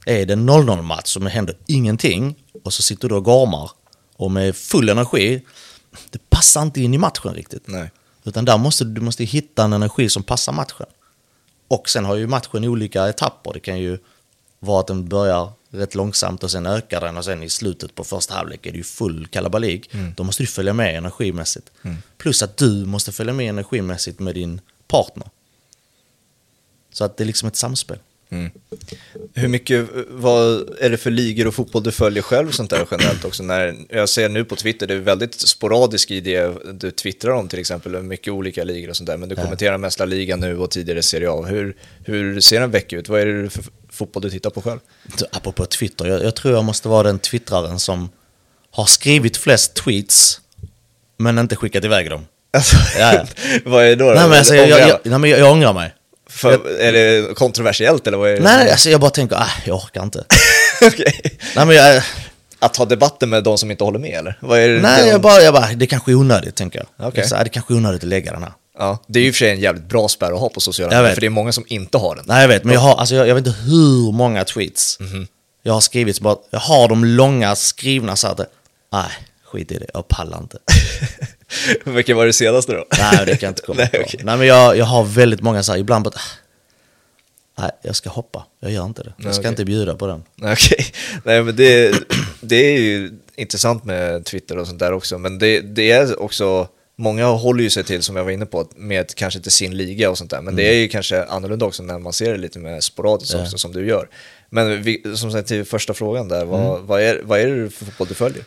Speaker 2: Är det en 0-0 match som händer ingenting och så sitter du och gormar och med full energi, det passar inte in i matchen riktigt.
Speaker 1: Nej.
Speaker 2: Utan där måste du du måste hitta en energi som passar matchen. Och sen har ju matchen olika etapper. Det kan ju vara att den börjar rätt långsamt och sen ökar den och sen i slutet på första halvlek är det ju full kalabalik. Då måste du följa med energimässigt. Plus att du måste följa med energimässigt med din partner. Så att det är liksom ett samspel.
Speaker 1: Mm. Hur mycket, vad är det för ligor och fotboll du följer själv sånt där generellt också? När, jag ser nu på Twitter, det är väldigt sporadiskt i det du twittrar om till exempel, mycket olika ligor och sånt där, men du kommenterar mest La Liga nu och tidigare Serie A. Hur, hur ser en vecka ut? Vad är det för fotboll du tittar på själv?
Speaker 2: Apropå Twitter, jag, jag tror jag måste vara den twittraren som har skrivit flest tweets men inte skickat iväg dem.
Speaker 1: Alltså,
Speaker 2: Ja, ja.
Speaker 1: vad är det då?
Speaker 2: Nej men, alltså, jag, jag, jag, nej, men jag, jag ångrar mig.
Speaker 1: För, är det kontroversiellt eller vad är det?
Speaker 2: Nej, alltså jag bara tänker, ah, jag orkar inte.
Speaker 1: Okej.
Speaker 2: Nej, men jag,
Speaker 1: Att ta debatten med de som inte håller med eller? Vad är det?
Speaker 2: nej,
Speaker 1: det,
Speaker 2: jag bara, jag bara, det kanske är onödigt, tänker jag. Är så det kanske är onödigt att lägga den här.
Speaker 1: Ja, det är ju för sig en jävligt bra spärr att ha på sociala
Speaker 2: Jag
Speaker 1: medier, för det är många som inte har den.
Speaker 2: Nej, jag vet, men jag har, alltså jag, jag vet inte hur många tweets
Speaker 1: Mhm.
Speaker 2: jag har skrivit, bara, jag har de långa skrivna så att, nej, skit i det, jag pallar inte.
Speaker 1: Vilken var det senaste då?
Speaker 2: Nej, det kan jag inte komma
Speaker 1: Nej,
Speaker 2: på. Nej, men jag, jag har väldigt många så här, ibland bara, ah, nej, jag ska hoppa, jag gör inte det. Jag ska
Speaker 1: okej.
Speaker 2: inte bjuda på den.
Speaker 1: Okej, nej men det, det är ju intressant med Twitter och sånt där också, men det, det är också, många håller ju sig till, som jag var inne på, med kanske till sin liga och sånt där, men det är ju kanske annorlunda också när man ser det lite mer sporadiskt
Speaker 2: Mm. Ja.
Speaker 1: också, som du gör. Men vi, som sagt till första frågan där, vad,
Speaker 2: Mm.
Speaker 1: vad, är, vad är det för fotboll du följer?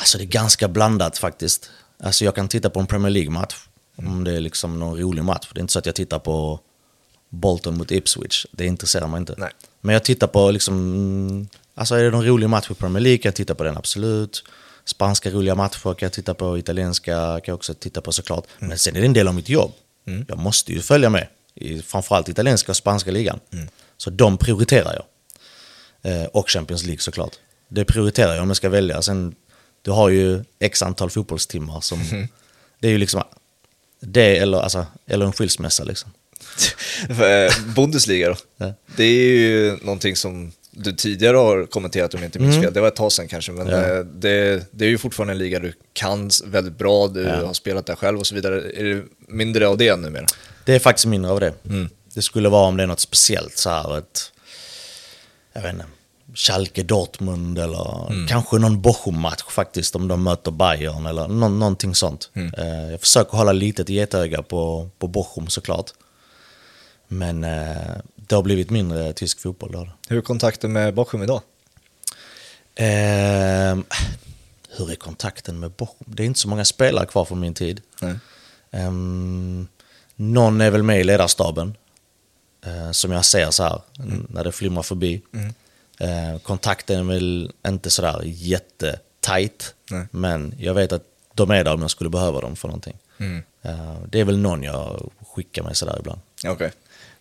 Speaker 2: Alltså det är ganska blandat faktiskt. Alltså jag kan titta på en Premier League-match, om det är liksom någon rolig match. Det är inte så att jag tittar på Bolton mot Ipswich, det intresserar mig inte.
Speaker 1: Nej.
Speaker 2: Men jag tittar på liksom, mm, alltså är det någon rolig match i Premier League kan jag titta på den absolut. Spanska roliga matcher kan jag titta på, italienska kan jag också titta på såklart. Men sen är det en del av mitt jobb. Jag måste ju följa med, i framförallt italienska och spanska ligan. Så de prioriterar jag. Eh, och Champions League såklart. Det prioriterar jag om jag ska välja. Sen, du har ju x antal fotbollstimmar som... Det är ju liksom det eller, alltså, eller en skilsmässa liksom.
Speaker 1: Eh, Bundesliga då?
Speaker 2: Ja.
Speaker 1: Det är ju någonting som du tidigare har kommenterat om jag inte minns fel. Det var ett tag sedan kanske, men
Speaker 2: Mm. Ja.
Speaker 1: eh, det, det är ju fortfarande en liga du kan väldigt bra, du
Speaker 2: Ja.
Speaker 1: har spelat där själv och så vidare. Är det mindre av det numera?
Speaker 2: Det är faktiskt mindre av det.
Speaker 1: Mm.
Speaker 2: Det skulle vara om det är något speciellt så här ett... Jag vet inte. Schalke Dortmund eller
Speaker 1: Mm.
Speaker 2: kanske någon Bochum-match faktiskt om de möter Bayern eller nå- någonting sånt.
Speaker 1: Mm.
Speaker 2: Eh, jag försöker hålla litet getöga på, på Bochum såklart. Men eh, det har blivit mindre tysk fotboll då.
Speaker 1: Hur är kontakten med Bochum idag?
Speaker 2: Ehm, hur är kontakten med Bochum? Det är inte så många spelare kvar från min tid. Ehm, någon är väl med i ledarstaben. eh, som jag ser så här när det flimrar förbi. Eh, kontakten är väl inte sådär jättetajt.
Speaker 1: Nej.
Speaker 2: Men jag vet att de är där om jag skulle behöva dem för någonting.
Speaker 1: Mm.
Speaker 2: Eh, det är väl någon jag skickar med sådär ibland.
Speaker 1: Okej.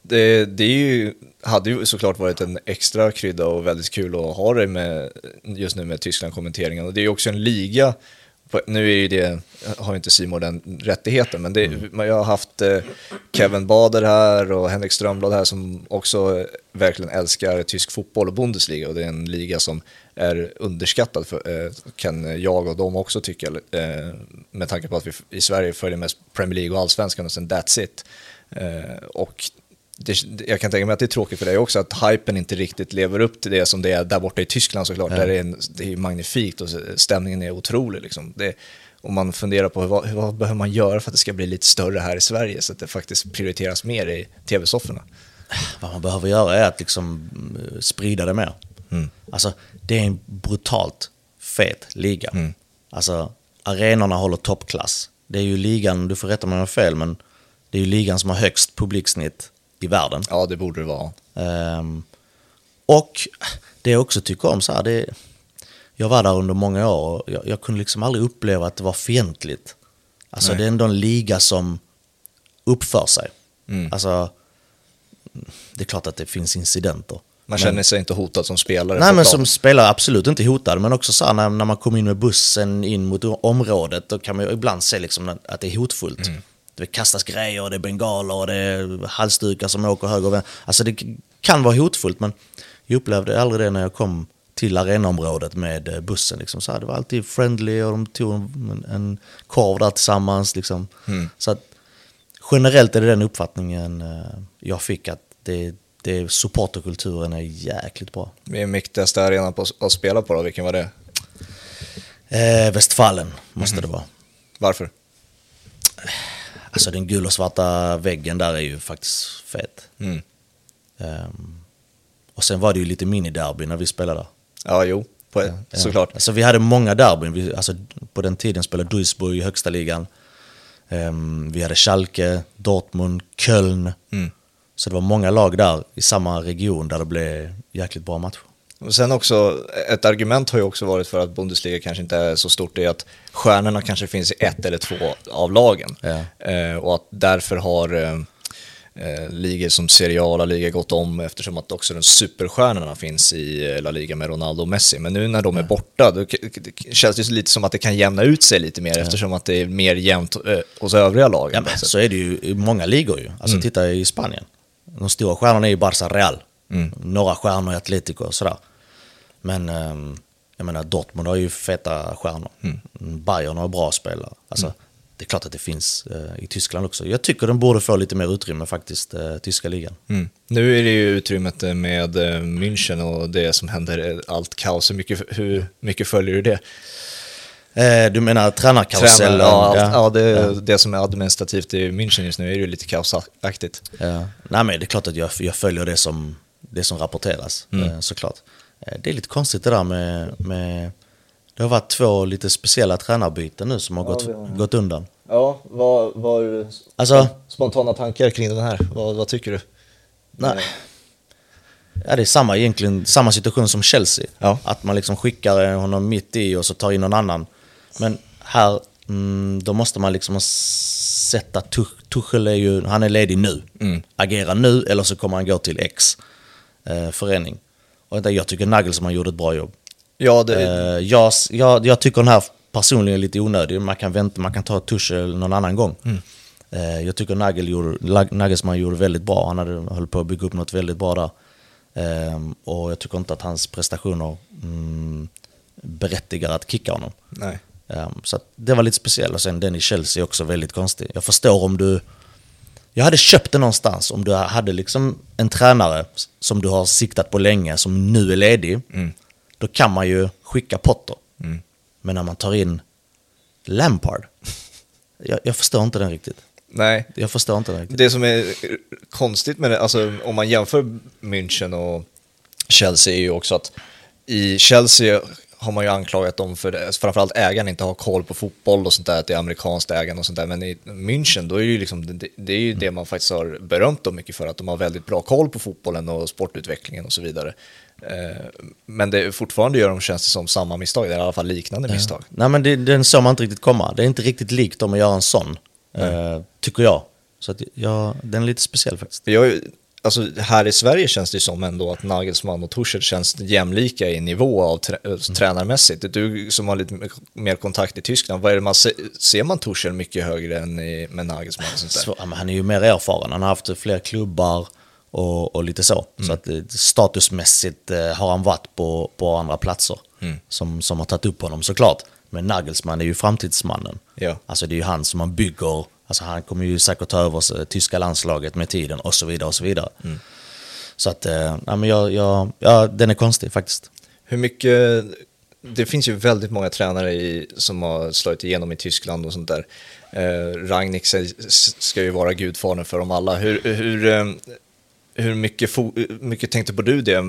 Speaker 1: Det, det är ju, hade ju såklart varit en extra krydda och väldigt kul att ha det med, just nu med Tyskland-kommenteringen. Och det är ju också en liga, nu är ju det, har ju inte Simon den rättigheten, men det, man- jag har haft eh, Kevin Bader här och Henrik Strömblad här som också eh, verkligen älskar tysk fotboll och Bundesliga. Och det är en liga som är underskattad, för, eh, kan jag och de också tycka, med tanke på att vi i Sverige följer mest Premier League och Allsvenskan och sen that's it. Och det, jag kan tänka mig att det är tråkigt för dig också att hypen inte riktigt lever upp till det som det är där borta i Tyskland såklart.
Speaker 2: Ja.
Speaker 1: Där det är, en, det är magnifikt och stämningen är otrolig. Liksom. Det, om man funderar på vad, vad behöver man göra för att det ska bli lite större här i Sverige så att det faktiskt prioriteras mer i tv-sofforna.
Speaker 2: Vad man behöver göra är att liksom eh, sprida det mer.
Speaker 1: Mm.
Speaker 2: Alltså, det är en brutalt fet liga.
Speaker 1: Mm.
Speaker 2: Alltså, arenorna håller toppklass. Det är ju ligan, du får rätta mig om jag har fel, men det är ju ligan som har högst publiksnitt i världen.
Speaker 1: Ja, det borde det vara.
Speaker 2: Ehm, och det jag också tycker om så här, det, jag var där under många år och jag, jag kunde liksom aldrig uppleva att det var fientligt. Alltså
Speaker 1: Nej.
Speaker 2: det är ändå en liga som uppför sig.
Speaker 1: Mm.
Speaker 2: Alltså, det är klart att det finns incidenter.
Speaker 1: Man
Speaker 2: Men-
Speaker 1: känner sig inte hotad som spelare.
Speaker 2: Nej men
Speaker 1: plan.
Speaker 2: som spelare absolut inte hotad, men också så här, när, när man kommer in med bussen in mot området, då kan man ibland se liksom att att det är hotfullt. Det kastas grejer, det är bengaler, och det är halsdukar som åker höger och vänster. Alltså det kan vara hotfullt, men jag upplevde aldrig det när jag kom till arenaområdet med eh, bussen. Liksom. Så det var alltid friendly och de tog en, en korv där tillsammans. Liksom. Så att, generellt är det den uppfattningen eh, jag fick, att det, det, supporterkulturen är jäkligt bra.
Speaker 1: Min mäktigaste arena på, att spela på då, vilken var det?
Speaker 2: Eh, Västfallen måste det vara.
Speaker 1: Varför?
Speaker 2: Alltså den gula och svarta väggen där är ju faktiskt fet.
Speaker 1: Mm.
Speaker 2: Ehm, och sen var det ju lite miniderby när vi spelade där.
Speaker 1: Ja, jo, på,
Speaker 2: Ja.
Speaker 1: såklart.
Speaker 2: Alltså vi hade många derbyn. Vi, alltså, på den tiden spelade Duisburg i högsta ligan. Ehm, vi hade Schalke, Dortmund, Köln.
Speaker 1: Mm.
Speaker 2: Så det var många lag där i samma region där det blev jäkligt bra matcher.
Speaker 1: Och sen också, ett argument har ju också varit för att Bundesliga kanske inte är så stort, det är att stjärnorna kanske finns i ett eller två av lagen.
Speaker 2: Ja.
Speaker 1: Eh, och att därför har, eh, eh, ligor som Serie A och La Liga gått om eftersom att också de superstjärnorna finns i eh, La Liga med Ronaldo och Messi. Men nu när de är borta, då känns det lite som att det kan jämna ut sig lite mer eftersom att det är mer jämnt eh, hos övriga lag.
Speaker 2: Ja, men så är det ju i många ligor ju. Alltså titta i Spanien. De stora stjärnorna är ju Barca Real. Några stjärnor i Atletico och sådär. Men ehm, jag menar Dortmund har ju feta stjärnor. Bayern har bra spelare. Alltså, Det är klart att det finns eh, i Tyskland också. Jag tycker den borde få lite mer utrymme faktiskt, eh, tyska ligan.
Speaker 1: Mm. Nu är det ju utrymmet eh, med München och det som händer, allt kaos. Hur mycket, hur mycket följer du det?
Speaker 2: Du menar tränarkarusellen?
Speaker 1: Tränare, ja,
Speaker 2: ja.
Speaker 1: ja, det, det som är administrativt i München just nu är ju lite kaosaktigt.
Speaker 2: Ja. Nej men det är klart att jag, jag följer det som, det som rapporteras, eh, såklart. Eh, Det är lite konstigt det där med, med... Det har varit två lite speciella tränarbyten nu som har gått, gått undan.
Speaker 1: Ja, vad var
Speaker 2: Alltså-
Speaker 1: spontana tankar kring den här? Vad, vad tycker du?
Speaker 2: Nej. Ja, det är samma, egentligen samma situation som Chelsea.
Speaker 1: Ja.
Speaker 2: Att man liksom skickar honom mitt i och så tar in någon annan. Men här, mm, då måste man liksom sätta Tuch- Tuchel, är ju, han är ledig nu. Agera nu eller så kommer han gå till X eh, förening. Och jag tycker Nagelsmann gjorde ett bra jobb.
Speaker 1: Ja, det,
Speaker 2: Eh, jag, jag, jag tycker den här personligen är lite onödig. Man kan vänta, man kan ta Tuchel någon annan gång. Eh, jag tycker Nagel gjorde, Nagelsmann gjorde väldigt bra. Han hade, höll på att bygga upp något väldigt bra där. Ehm, och jag tycker inte att hans prestationer mm, berättigar att kicka honom.
Speaker 1: nej.
Speaker 2: Så det var lite speciellt. Och sen den i Chelsea är också väldigt konstig. Jag förstår om du... Jag hade köpt det någonstans om du hade liksom en tränare som du har siktat på länge, som nu är ledig. Då kan man ju skicka Potter. Men när man tar in Lampard, jag, jag förstår inte den riktigt.
Speaker 1: nej.
Speaker 2: Jag förstår inte den riktigt.
Speaker 1: Det som är konstigt med det, alltså om man jämför München och Chelsea är ju också att i Chelsea har man ju anklagat dem för det, framförallt ägaren inte har koll på fotboll och sånt där, att det är amerikanskt ägande och sånt där, men i München då är det ju liksom, det, det är ju det man faktiskt har berömt dem mycket för, att de har väldigt bra koll på fotbollen och sportutvecklingen och så vidare. Eh, Men det, fortfarande gör de, känns det som, samma misstag, eller i alla fall liknande misstag.
Speaker 2: Nej men det, den såg man inte riktigt komma. Det är inte riktigt likt dem att göra en sån, eh, tycker jag. Så att jag, den är lite speciell faktiskt.
Speaker 1: Jag, alltså, här i Sverige känns det ju som ändå att Nagelsmann och Tuchel känns jämlika i nivå av trä,
Speaker 2: Mm.
Speaker 1: tränarmässigt. Du som har lite mer kontakt i Tyskland, vad är man se, ser man Tuchel mycket högre än i, med Nagelsmann? Och sånt
Speaker 2: ja, han är ju mer erfaren, han har haft fler klubbar och, och lite så. Så att eh, statusmässigt eh, har han varit på, på andra platser som, som har tagit upp honom såklart. Men Nagelsmann är ju framtidsmannen.
Speaker 1: Ja.
Speaker 2: Alltså det är ju han som man bygger, alltså han kommer ju säkert ta över eh, tyska landslaget med tiden och så vidare och så vidare. Så att, eh, ja, men jag, jag, ja, den är konstig faktiskt.
Speaker 1: Hur mycket, det finns ju väldigt många tränare i, som har slagit igenom i Tyskland och sånt där. Eh, Rangnick ska ju vara gudfadern för dem alla. Hur, hur, eh, hur mycket, mycket tänkte på du det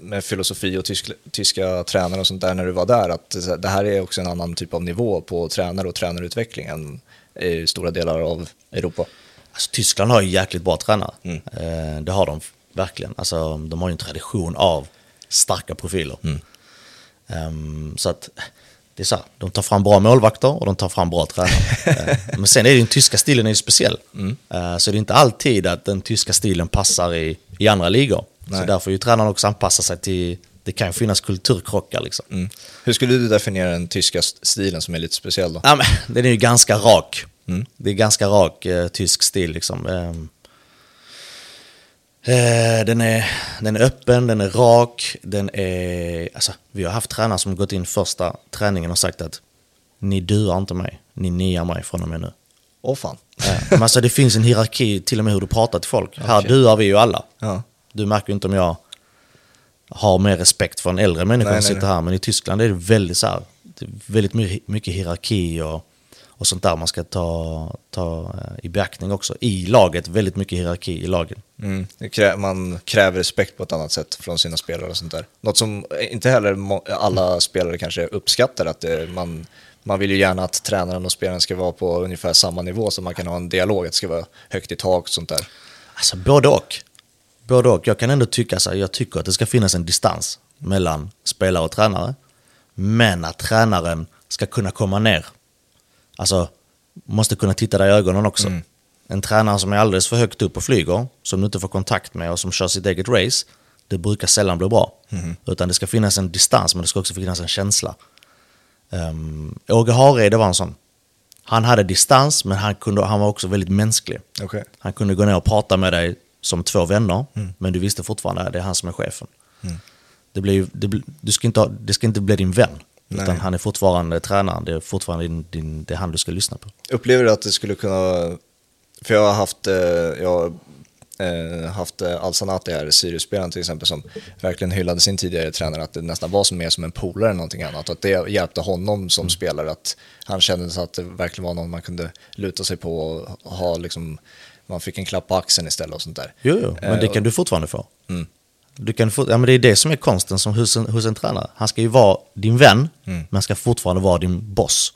Speaker 1: med filosofi och tysk, tyska tränare och sånt där när du var där? Att det här är också en annan typ av nivå på tränare och tränarutveckling än i stora delar av Europa.
Speaker 2: Alltså, Tyskland har ju jäkligt bra tränare. Eh, det har de verkligen. Alltså, de har ju en tradition av starka profiler. Ehm, så att det är så här, de tar fram bra målvakter och de tar fram bra tränare. Eh, Men sen är den tyska stilen är ju speciell. Eh, Så det är inte alltid att den tyska stilen passar i, i andra ligor. Så
Speaker 1: Nej.
Speaker 2: därför får ju tränaren också anpassa sig till, det kan finnas kulturkrockar liksom.
Speaker 1: Mm. Hur skulle du definiera den tyska stilen som är lite speciell då?
Speaker 2: Ja, men, den är ju ganska rak. Det är ganska rak eh, tysk stil liksom. Ehm, eh, den, är, den är öppen, den är rak, den är... Alltså, vi har haft tränare som gått in första träningen och sagt att ni duar inte mig, ni niar mig från och med nu.
Speaker 1: Åh fan.
Speaker 2: Eh, alltså, det finns en hierarki till och med hur du pratar till folk. Här
Speaker 1: Okej.
Speaker 2: duar vi ju alla.
Speaker 1: Ja.
Speaker 2: Du märker inte om jag har mer respekt för en äldre människa
Speaker 1: Nej,
Speaker 2: som
Speaker 1: nej,
Speaker 2: sitter här. Men i Tyskland är det väldigt så här, det väldigt mycket, hierarki och, och sånt där man ska ta, ta eh, i beaktning också. I laget, väldigt mycket hierarki i lagen.
Speaker 1: Mm. Krä- Man kräver respekt på ett annat sätt från sina spelare och sånt där. Något som inte heller alla spelare kanske uppskattar, att det, man, man vill ju gärna att tränaren och spelaren ska vara på ungefär samma nivå så man kan ha en dialog, att det ska vara högt i tak och sånt där.
Speaker 2: Alltså både och. Både och. Jag kan ändå tycka så här, jag tycker att det ska finnas en distans mellan spelare och tränare. Men att tränaren ska kunna komma ner. Alltså, måste kunna titta dig i ögonen också. En tränare som är alldeles för högt upp och flyger, som du inte får kontakt med och som kör sitt eget race, det brukar sällan bli bra. Utan det ska finnas en distans, men det ska också finnas en känsla. Um, Åge Hareide var en sån. Han hade distans, men han, kunde, han var också väldigt mänsklig.
Speaker 1: Okej.
Speaker 2: Han kunde gå ner och prata med dig som två vänner, men du visste fortfarande att det är han som är chefen. Det, blir, det, du ska inte, det ska inte bli din vän, utan
Speaker 1: Nej.
Speaker 2: han är fortfarande tränaren. Det är fortfarande din, din, det är han du ska lyssna på.
Speaker 1: Upplever du att det skulle kunna, för jag har haft, eh, jag har, eh, haft eh, Al-Sanati här, Sirius-spelaren till exempel, som verkligen hyllade sin tidigare tränare, att det nästan var som mer som en polare än någonting annat, och att det hjälpte honom som spelare, att han kände att det verkligen var någon man kunde luta sig på och ha liksom, man fick en klapp på axeln istället och sånt där.
Speaker 2: Jo, jo, men
Speaker 1: Eh,
Speaker 2: det kan du fortfarande få.
Speaker 1: Mm.
Speaker 2: Du kan få ja, men det är det som är konsten som hos en, hos en tränare. Han ska ju vara din vän,
Speaker 1: Mm.
Speaker 2: men ska fortfarande vara din boss.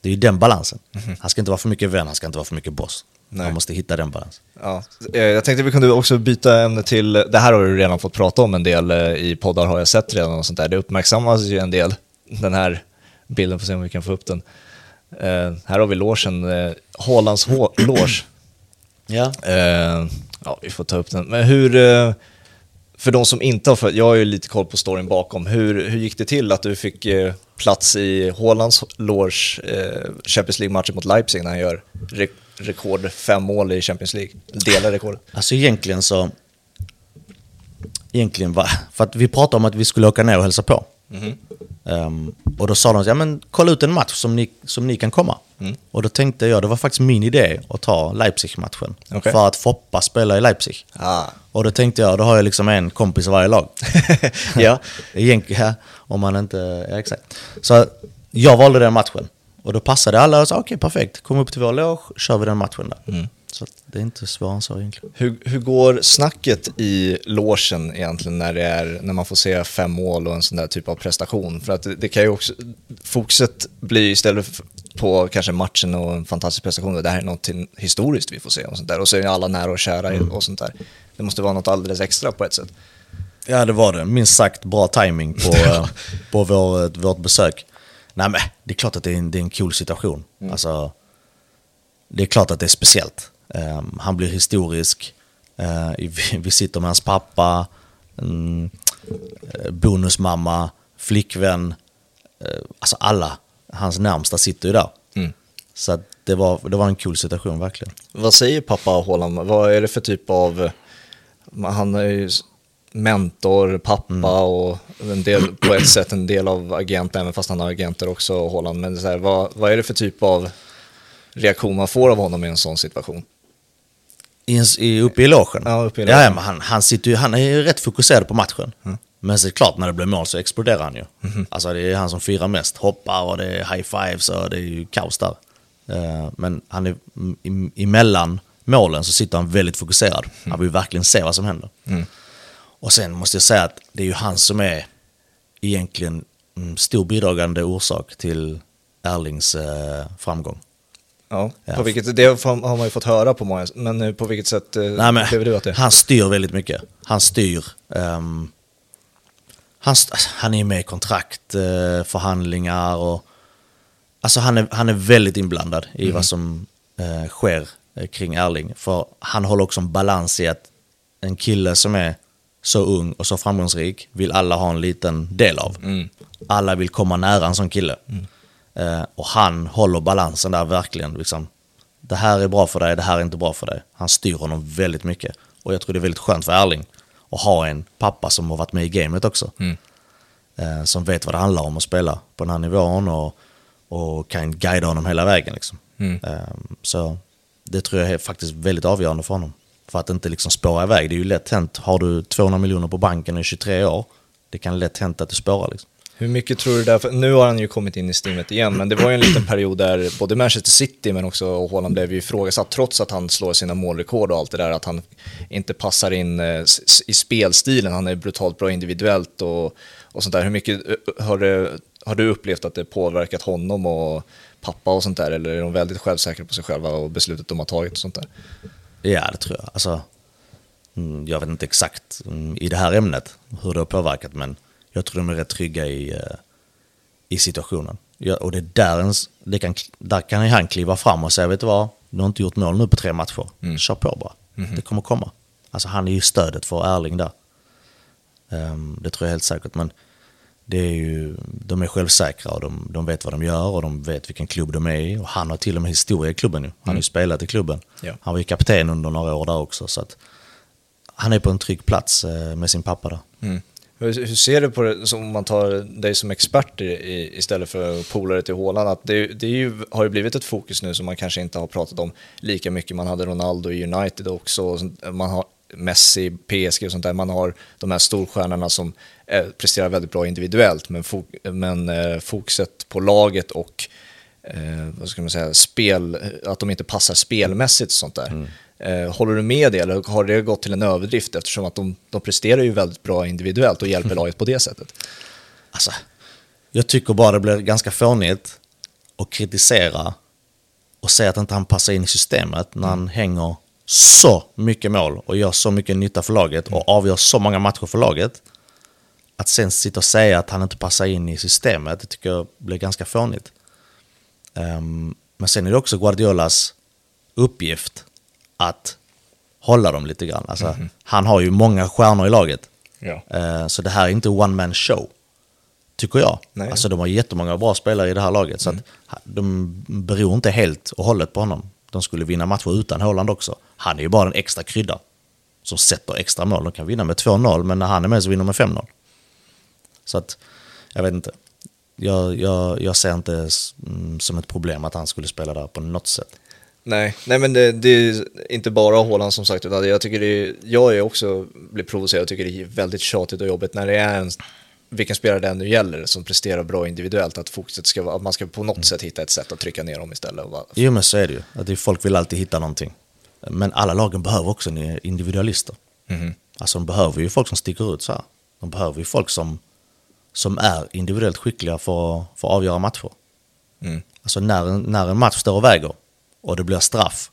Speaker 2: Det är ju den balansen.
Speaker 1: Mhm.
Speaker 2: Han ska inte vara för mycket vän, han ska inte vara för mycket boss.
Speaker 1: Nej.
Speaker 2: Man måste hitta den balansen.
Speaker 1: Ja, eh, jag tänkte vi kunde också byta ämne till, det här har du redan fått prata om en del eh, i poddar har jag sett redan och sånt där. Det uppmärksammas ju en del, den här bilden, får se om vi kan få upp den. Eh, här har vi logen, eh, Haalands hå- loge.
Speaker 2: Ja.
Speaker 1: Eh, ja, vi får ta upp den. Men hur, eh, för de som inte har följt, jag har ju lite koll på storyn bakom, hur, hur gick det till att du fick eh, plats i Haalands loge eh, Champions League-matchen mot Leipzig när han gör re- rekord fem mål i Champions League, delar rekordet?
Speaker 2: Alltså egentligen så... Egentligen var... För att vi pratade om att vi skulle åka ner och hälsa på.
Speaker 1: Mhm.
Speaker 2: Ehm, och då sa de, ja men kolla ut en match som ni, som ni kan komma.
Speaker 1: Mm.
Speaker 2: Och då tänkte jag, det var faktiskt min idé att ta Leipzig-matchen.
Speaker 1: Okej.
Speaker 2: För att Foppa spelar i Leipzig.
Speaker 1: Ah.
Speaker 2: Och då tänkte jag, då har jag liksom en kompis i varje lag.
Speaker 1: ja.
Speaker 2: Egentligen, om man inte... Ja, exakt. Så jag valde den matchen. Och då passade alla och sa, okej perfekt, kom upp till vår loge, kör vi den matchen där.
Speaker 1: Mm.
Speaker 2: Så det är inte så egentligen.
Speaker 1: Hur, hur går snacket i logen egentligen när, det är, när man får se fem mål och en sån där typ av prestation? För att det, det kan ju också, fokuset blir istället på kanske matchen och en fantastisk prestation, det här är något historiskt vi får se och sånt där. Och så är alla nära och kära i- och sånt där. Det måste vara något alldeles extra på ett sätt.
Speaker 2: Ja, det var det. Minst sagt bra timing på, eh, på vår, vårt besök. Nej, men det är klart att det är en, det är en cool situation. Alltså, det är klart att det är speciellt. Ehm, han blir historisk. Eh, vi, sitter med hans pappa, mm, eh, bonusmamma, flickvän. eh, alltså alla, hans närmsta sitter ju där.
Speaker 1: Mm.
Speaker 2: Så det, var, det var en cool situation verkligen.
Speaker 1: Vad säger pappa Haaland? Vad är det för typ av... Han är ju mentor, pappa och en del, på ett sätt en del av agent, även fast han har agenter också, Haaland. Men så här, vad, vad är det för typ av reaktion man får av honom i en sån situation?
Speaker 2: I, i, uppe i logen?
Speaker 1: Ja, uppe i logen.
Speaker 2: ja, men han, han, sitter ju, han är ju rätt fokuserad på matchen. Men så är det klart, när det blir mål så exploderar han ju. Alltså det är han som firar mest. Hoppar och det är high fives och det är ju kaos där. Eh, Men han är, i- emellan målen så sitter han väldigt fokuserad. Han vill verkligen se vad som händer. Och sen måste jag säga att det är ju han som är egentligen en stor bidragande orsak till Erlings eh, framgång.
Speaker 1: Ja,
Speaker 2: Ja.
Speaker 1: På vilket, det har man ju fått höra på många, men eh, på vilket sätt eh,
Speaker 2: Nej, men,
Speaker 1: upplever du att det
Speaker 2: Han styr väldigt mycket. Han styr. ehm, han, st- han är med i kontrakt, eh, förhandlingar och... Alltså han är, han är väldigt inblandad i vad som eh, sker kring Erling. För han håller också en balans i att en kille som är så ung och så framgångsrik vill alla ha en liten del av. Alla vill komma nära en sån kille. Eh, och han håller balansen där verkligen. Liksom, det här är bra för dig, det här är inte bra för dig. Han styr honom väldigt mycket. Och jag tror det är väldigt skönt för Erling att ha en pappa som har varit med i gamet också. Eh, som vet vad det handlar om att spela på den här nivån och, och kan guida honom hela vägen. Liksom. Eh, så det tror jag är faktiskt väldigt avgörande för honom. För att inte liksom spåra iväg. Det är ju lätt hänt, har du 200 miljoner på banken och är 23 år, det kan lätt hänt att du spårar. Liksom.
Speaker 1: Hur mycket tror du därför, nu har han ju kommit in i stimmet igen, men det var ju en liten period där både Manchester City men också Haaland blev ju ifrågasatt trots att han slår sina målrekord och allt det där, att han inte passar in eh, i spelstilen, han är brutalt bra individuellt och, och sånt där. Hur mycket eh, eh, har, det, har du upplevt att det påverkat honom och pappa och sånt där, eller är de väldigt självsäkra på sig själva och beslutet de har tagit och sånt där?
Speaker 2: Ja, det tror jag. Alltså, mm, jag vet inte exakt mm, i det här ämnet hur det har påverkat, men jag tror de är rätt trygga i, eh, i situationen. Ja, och det är där, ens, det kan, där kan han kliva fram och säga, vet du vad, du har inte gjort mål nu på tre matcher. Kör på bara. Det kommer komma. Alltså han är ju stödet för Erling där. Ehm, det tror jag helt säkert. Men det är ju, de är självsäkra och de, de vet vad de gör och de vet vilken klubb de är i. Och han har till och med historia i klubben nu. Han har ju spelat i klubben.
Speaker 1: Ja.
Speaker 2: Han var ju kapten under några år där också. Så att han är på en trygg plats eh, med sin pappa där.
Speaker 1: Mm. Hur, hur ser du på det, om man tar dig som expert i, istället för polare till Håland? Att det, det är ju, har ju blivit ett fokus nu som man kanske inte har pratat om lika mycket. Man hade Ronaldo i United också, och man har Messi, PSG och sånt där. Man har de här storstjärnorna som eh, presterar väldigt bra individuellt, men, fo, men eh, fokuset på laget och eh, vad ska man säga, spel, att de inte passar spelmässigt och sånt där. Mm. Eh, håller du med det eller har det gått till en överdrift eftersom att de, de presterar ju väldigt bra individuellt och hjälper laget på det sättet?
Speaker 2: Alltså, jag tycker bara det blir ganska fånigt att kritisera och säga att inte han passar in i systemet när han hänger så mycket mål och gör så mycket nytta för laget och avgör så många matcher för laget. Att sen sitta och säga att han inte passar in i systemet, det tycker jag blir ganska fånigt. Ehm, men sen är det också Guardiolas uppgift att hålla dem lite grann. Alltså, Han har ju många stjärnor i laget.
Speaker 1: Ja.
Speaker 2: Eh, Så det här är inte one man show, tycker jag.
Speaker 1: Nej. Mm.
Speaker 2: Alltså de har jättemånga bra spelare i det här laget, så att de beror inte helt och hållet på honom. De skulle vinna matcher utan Haaland också. Han är ju bara en extra krydda som sätter extra mål. De kan vinna med 2-0, men när han är med så vinner de med 5-0. Så att, jag vet inte. Jag, jag, jag ser inte mm, som ett problem att han skulle spela där på något sätt.
Speaker 1: Nej, nej men det, det är inte bara Haaland som sagt, utan jag tycker det är, jag är också blir provocerad och tycker det är väldigt tjatigt och jobbigt när det är en, vilken spelare det än nu gäller som presterar bra individuellt, att fokuset ska vara, att man ska på något sätt hitta ett sätt att trycka ner dem istället. Och bara,
Speaker 2: Jo men så är det ju. Att det är, folk vill alltid hitta någonting. Men alla lagen behöver också individualister.
Speaker 1: Mhm.
Speaker 2: Alltså de behöver ju folk som sticker ut så här. De behöver ju folk som, som är individuellt skickliga för, för att avgöra matcher.
Speaker 1: Mm.
Speaker 2: Alltså när, när en match står och väger och det blir straff.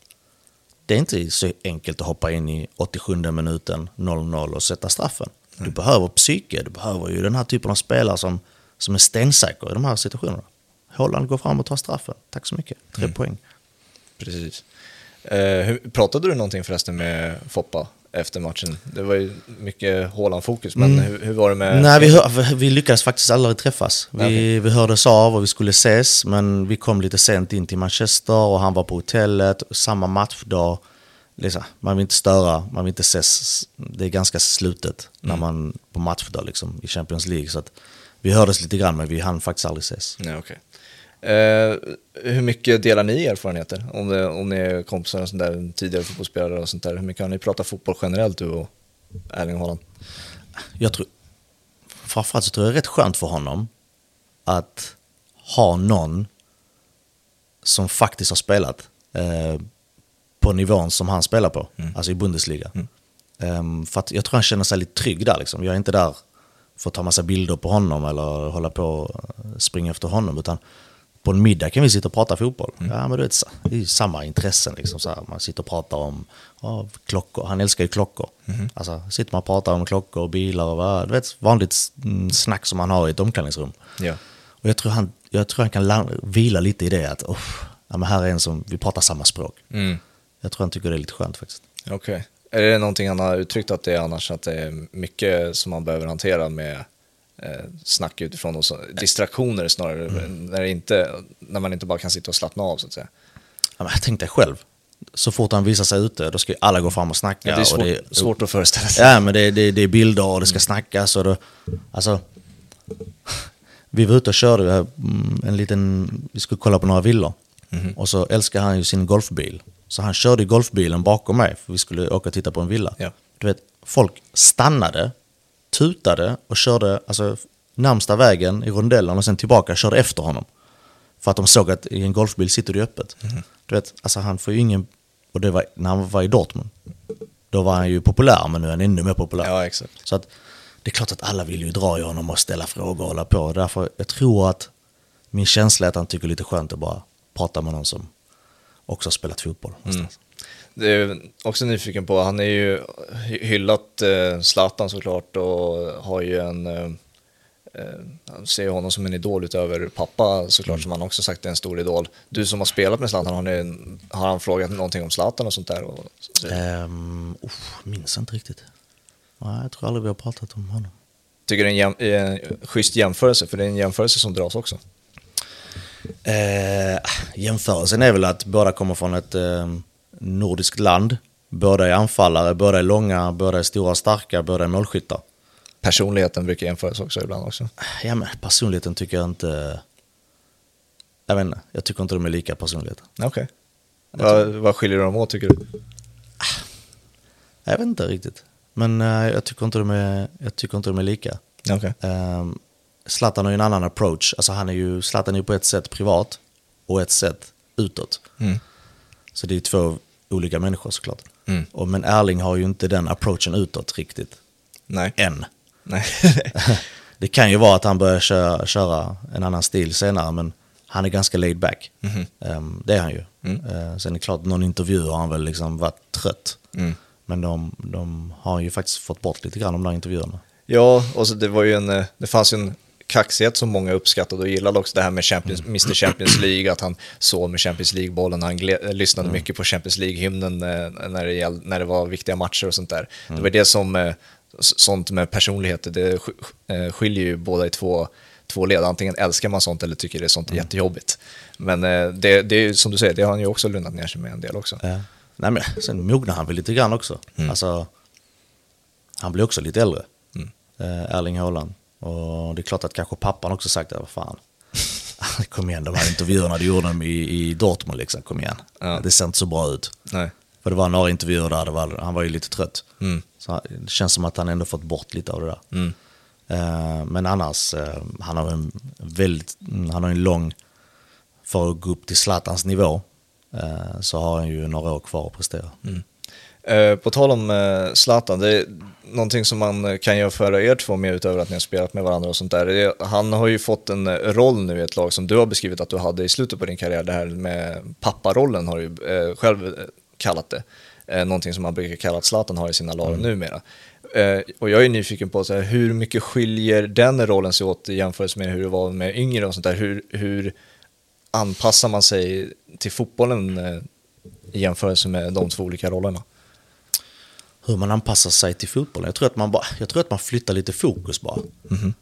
Speaker 2: Det är inte så enkelt att hoppa in i 87 minuten 0-0 och sätta straffen. Du behöver psyke, du behöver ju den här typen av spelare som, som är stensäker i de här situationerna. Holland går fram och tar straffen. Tack så mycket. Tre poäng.
Speaker 1: Precis. Eh, hur, pratade du någonting förresten med Foppa efter matchen? Det var ju mycket Haaland-fokus, men hur, hur var det med...
Speaker 2: Nej, vi, hör, vi lyckades faktiskt aldrig träffas. Vi,
Speaker 1: Okej.
Speaker 2: vi hördes av och vi skulle ses, men vi kom lite sent in till Manchester och han var på hotellet. Samma matchdag. Liksom, man vill inte störa, man vill inte ses. Det är ganska slutet när man på matchdag liksom, i Champions League. Så att vi hördes lite grann, men vi hann faktiskt aldrig ses.
Speaker 1: Nej, okej. Eh, hur mycket delar ni erfarenheter? Om, det, om ni är kompisar och sånt där, tidigare fotbollsspelare och sånt där. Hur mycket har ni pratat fotboll generellt, du och Erling Haaland?
Speaker 2: jag tror, framförallt så tror jag det är rätt skönt för honom att ha någon som faktiskt har spelat eh, på nivån som han spelar på, alltså i Bundesliga. Ehm, för att jag tror han känner sig lite trygg där. Liksom. Jag är inte där för att ta massa bilder på honom eller hålla på och springa efter honom, utan på en middag kan vi sitta och prata fotboll. Ja, men du vet, det är ju samma intressen. Liksom, så här. Man sitter och pratar om ja, klockor. Han älskar ju klockor. Alltså, sitter man och pratar om klockor och bilar och vad, du vet, vanligt mm, snack som man har i ett omklädningsrum.
Speaker 1: Ja.
Speaker 2: Och jag tror han, jag tror han kan la- vila lite i det att "Uff, ja, men här är en som, vi pratar samma språk.
Speaker 1: Mm.
Speaker 2: Jag tror han tycker det är lite skönt faktiskt.
Speaker 1: Okej. Är det någonting han har uttryckt att det är annars, att det är mycket som man behöver hantera med snack utifrån och så, distraktioner snarare, när, det inte, när man inte bara kan sitta och slappna av så att säga.
Speaker 2: Ja, men tänk dig själv. Så fort han visar sig ute, då ska ju alla gå fram och snacka.
Speaker 1: Ja, det är svårt,
Speaker 2: och det,
Speaker 1: svårt att föreställa sig.
Speaker 2: Ja, men det, det, det är bilder och det ska snackas och det, alltså, vi var ute och körde mm, en liten, vi skulle kolla på några villor. Och så älskar han ju sin golfbil. Så han körde golfbilen bakom mig, för vi skulle åka och titta på en villa.
Speaker 1: Ja.
Speaker 2: Du vet, folk stannade, tutade och körde alltså, närmsta vägen i rondellen och sen tillbaka körde efter honom. För att de såg att i en golfbil sitter du öppet. Du vet, alltså han får ju ingen... Och det var när han var i Dortmund. Då var han ju populär, men nu är han ännu mer populär.
Speaker 1: Ja, exakt.
Speaker 2: Så att det är klart att alla vill ju dra i honom och ställa frågor och hålla på. Därför jag tror att min känsla är att han tycker det är lite skönt att bara prata med någon som också har spelat fotboll. någonstans.
Speaker 1: Det är också nyfiken på, han är ju hy- hyllat eh, Zlatan såklart och har ju en, eh, han ser honom som en idol utöver pappa såklart,
Speaker 2: Mm.
Speaker 1: som han också sagt är en stor idol. Du som har spelat med Zlatan, har, ni, har han frågat någonting om Zlatan och sånt där? Och, så,
Speaker 2: Um, oh, minns inte riktigt. Nej, jag tror aldrig vi har pratat om honom.
Speaker 1: Tycker det är en jäm, eh, schysst jämförelse, för det är en jämförelse som dras också.
Speaker 2: Eh, jämförelsen är väl att båda kommer från ett eh, nordiskt land. Båda är anfallare, båda är långa, båda är stora starka, båda är målskyttar.
Speaker 1: Personligheten brukar jämföras också ibland också.
Speaker 2: Ja, men personligheten tycker jag inte... Jag vet inte, jag tycker inte de är lika personligheter.
Speaker 1: Okej. Vad, vad skiljer de åt tycker du?
Speaker 2: Jag vet inte riktigt. Men eh, jag, tycker inte de är, jag tycker inte de är lika.
Speaker 1: Okej.
Speaker 2: Um, Zlatan har ju en annan approach. Alltså han är ju, Zlatan är ju på ett sätt privat och ett sätt utåt.
Speaker 1: Mm.
Speaker 2: Så det är två olika människor såklart.
Speaker 1: Mm.
Speaker 2: Och, men Erling har ju inte den approachen utåt riktigt.
Speaker 1: Nej.
Speaker 2: Än.
Speaker 1: Nej.
Speaker 2: Det kan ju vara att han börjar köra, köra en annan stil senare, men han är ganska laid back.
Speaker 1: Mhm.
Speaker 2: Ehm, det är han ju. Eh, sen är det klart, någon intervju har han väl liksom varit trött.
Speaker 1: Mm.
Speaker 2: Men de, de har ju faktiskt fått bort lite grann de där intervjuerna.
Speaker 1: Ja, och så det var ju en, eh, det fanns ju en kaxighet som många uppskattade och gillade också det här med Champions, Mr Champions League, att han sov med Champions League-bollen, han lyssnade mycket på Champions League-hymnen eh, när, det när det var viktiga matcher och sånt där. Det var det som, eh, sånt med personligheter, det eh, skiljer ju båda i två, två led, antingen älskar man sånt eller tycker det är sånt jättejobbigt. Men eh, det, det är som du säger, det har han ju också lugnat ner sig med en del också.
Speaker 2: Ja. Nej, men sen mognar han väl lite grann också. Alltså, han blir också lite äldre,
Speaker 1: Mm.
Speaker 2: eh, Erling Haaland. Och det är klart att kanske pappan också sagt det, vad fan. kom igen, de här intervjuerna du gjorde dem i, i Dortmund, liksom, kom igen.
Speaker 1: Ja.
Speaker 2: Det ser inte så bra ut.
Speaker 1: Nej.
Speaker 2: För det var några intervjuer där, var, han var ju lite trött.
Speaker 1: Mm.
Speaker 2: Så det känns som att han ändå fått bort lite av det där.
Speaker 1: Mm.
Speaker 2: Eh, men annars, eh, han har en väldigt, mm, han har en lång, för att gå upp till Zlatans nivå, eh, så har han ju några år kvar att prestera.
Speaker 1: Eh, på tal om Zlatan, det någonting som man kan jämföra er två med utöver att ni har spelat med varandra och sånt där. Han har ju fått en eh, roll nu i ett lag som du har beskrivit att du hade i slutet på din karriär. Det här med papparollen har du ju eh, själv eh, kallat det. Någonting som man brukar kalla att Zlatan har i sina lag numera. Eh, och jag är nyfiken på så här, hur mycket skiljer den rollen sig åt i jämförelse med hur det var med yngre och sånt där. Hur, hur anpassar man sig till fotbollen i jämförelse med de två olika rollerna?
Speaker 2: Hur man anpassar sig till fotbollen. Jag tror att man, bara, jag tror att man flyttar lite fokus bara.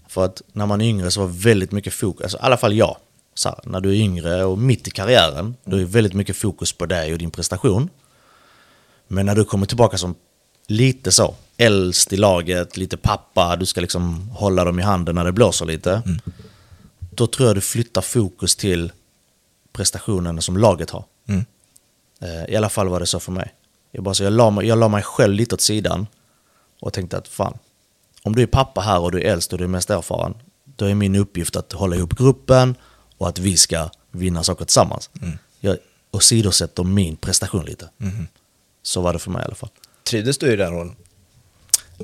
Speaker 2: För att när man är yngre så var väldigt mycket fokus, alltså, i alla fall jag, så här, när du är yngre och mitt i karriären, då är väldigt mycket fokus på dig och din prestation. Men när du kommer tillbaka som lite så, äldst i laget, lite pappa, du ska liksom hålla dem i handen när det blåser lite. Då tror jag du flyttar fokus till prestationen som laget har.
Speaker 1: Mm.
Speaker 2: Eh, I alla fall var det så för mig. Jag, bara, så jag, la mig, jag la mig själv lite åt sidan och tänkte att fan, om du är pappa här och du är äldst och du är mest erfaren, då är min uppgift att hålla ihop gruppen och att vi ska vinna saker tillsammans. Jag åsidosätter min prestation lite. Så var det för mig i alla fall.
Speaker 1: Trivdes du i den rollen?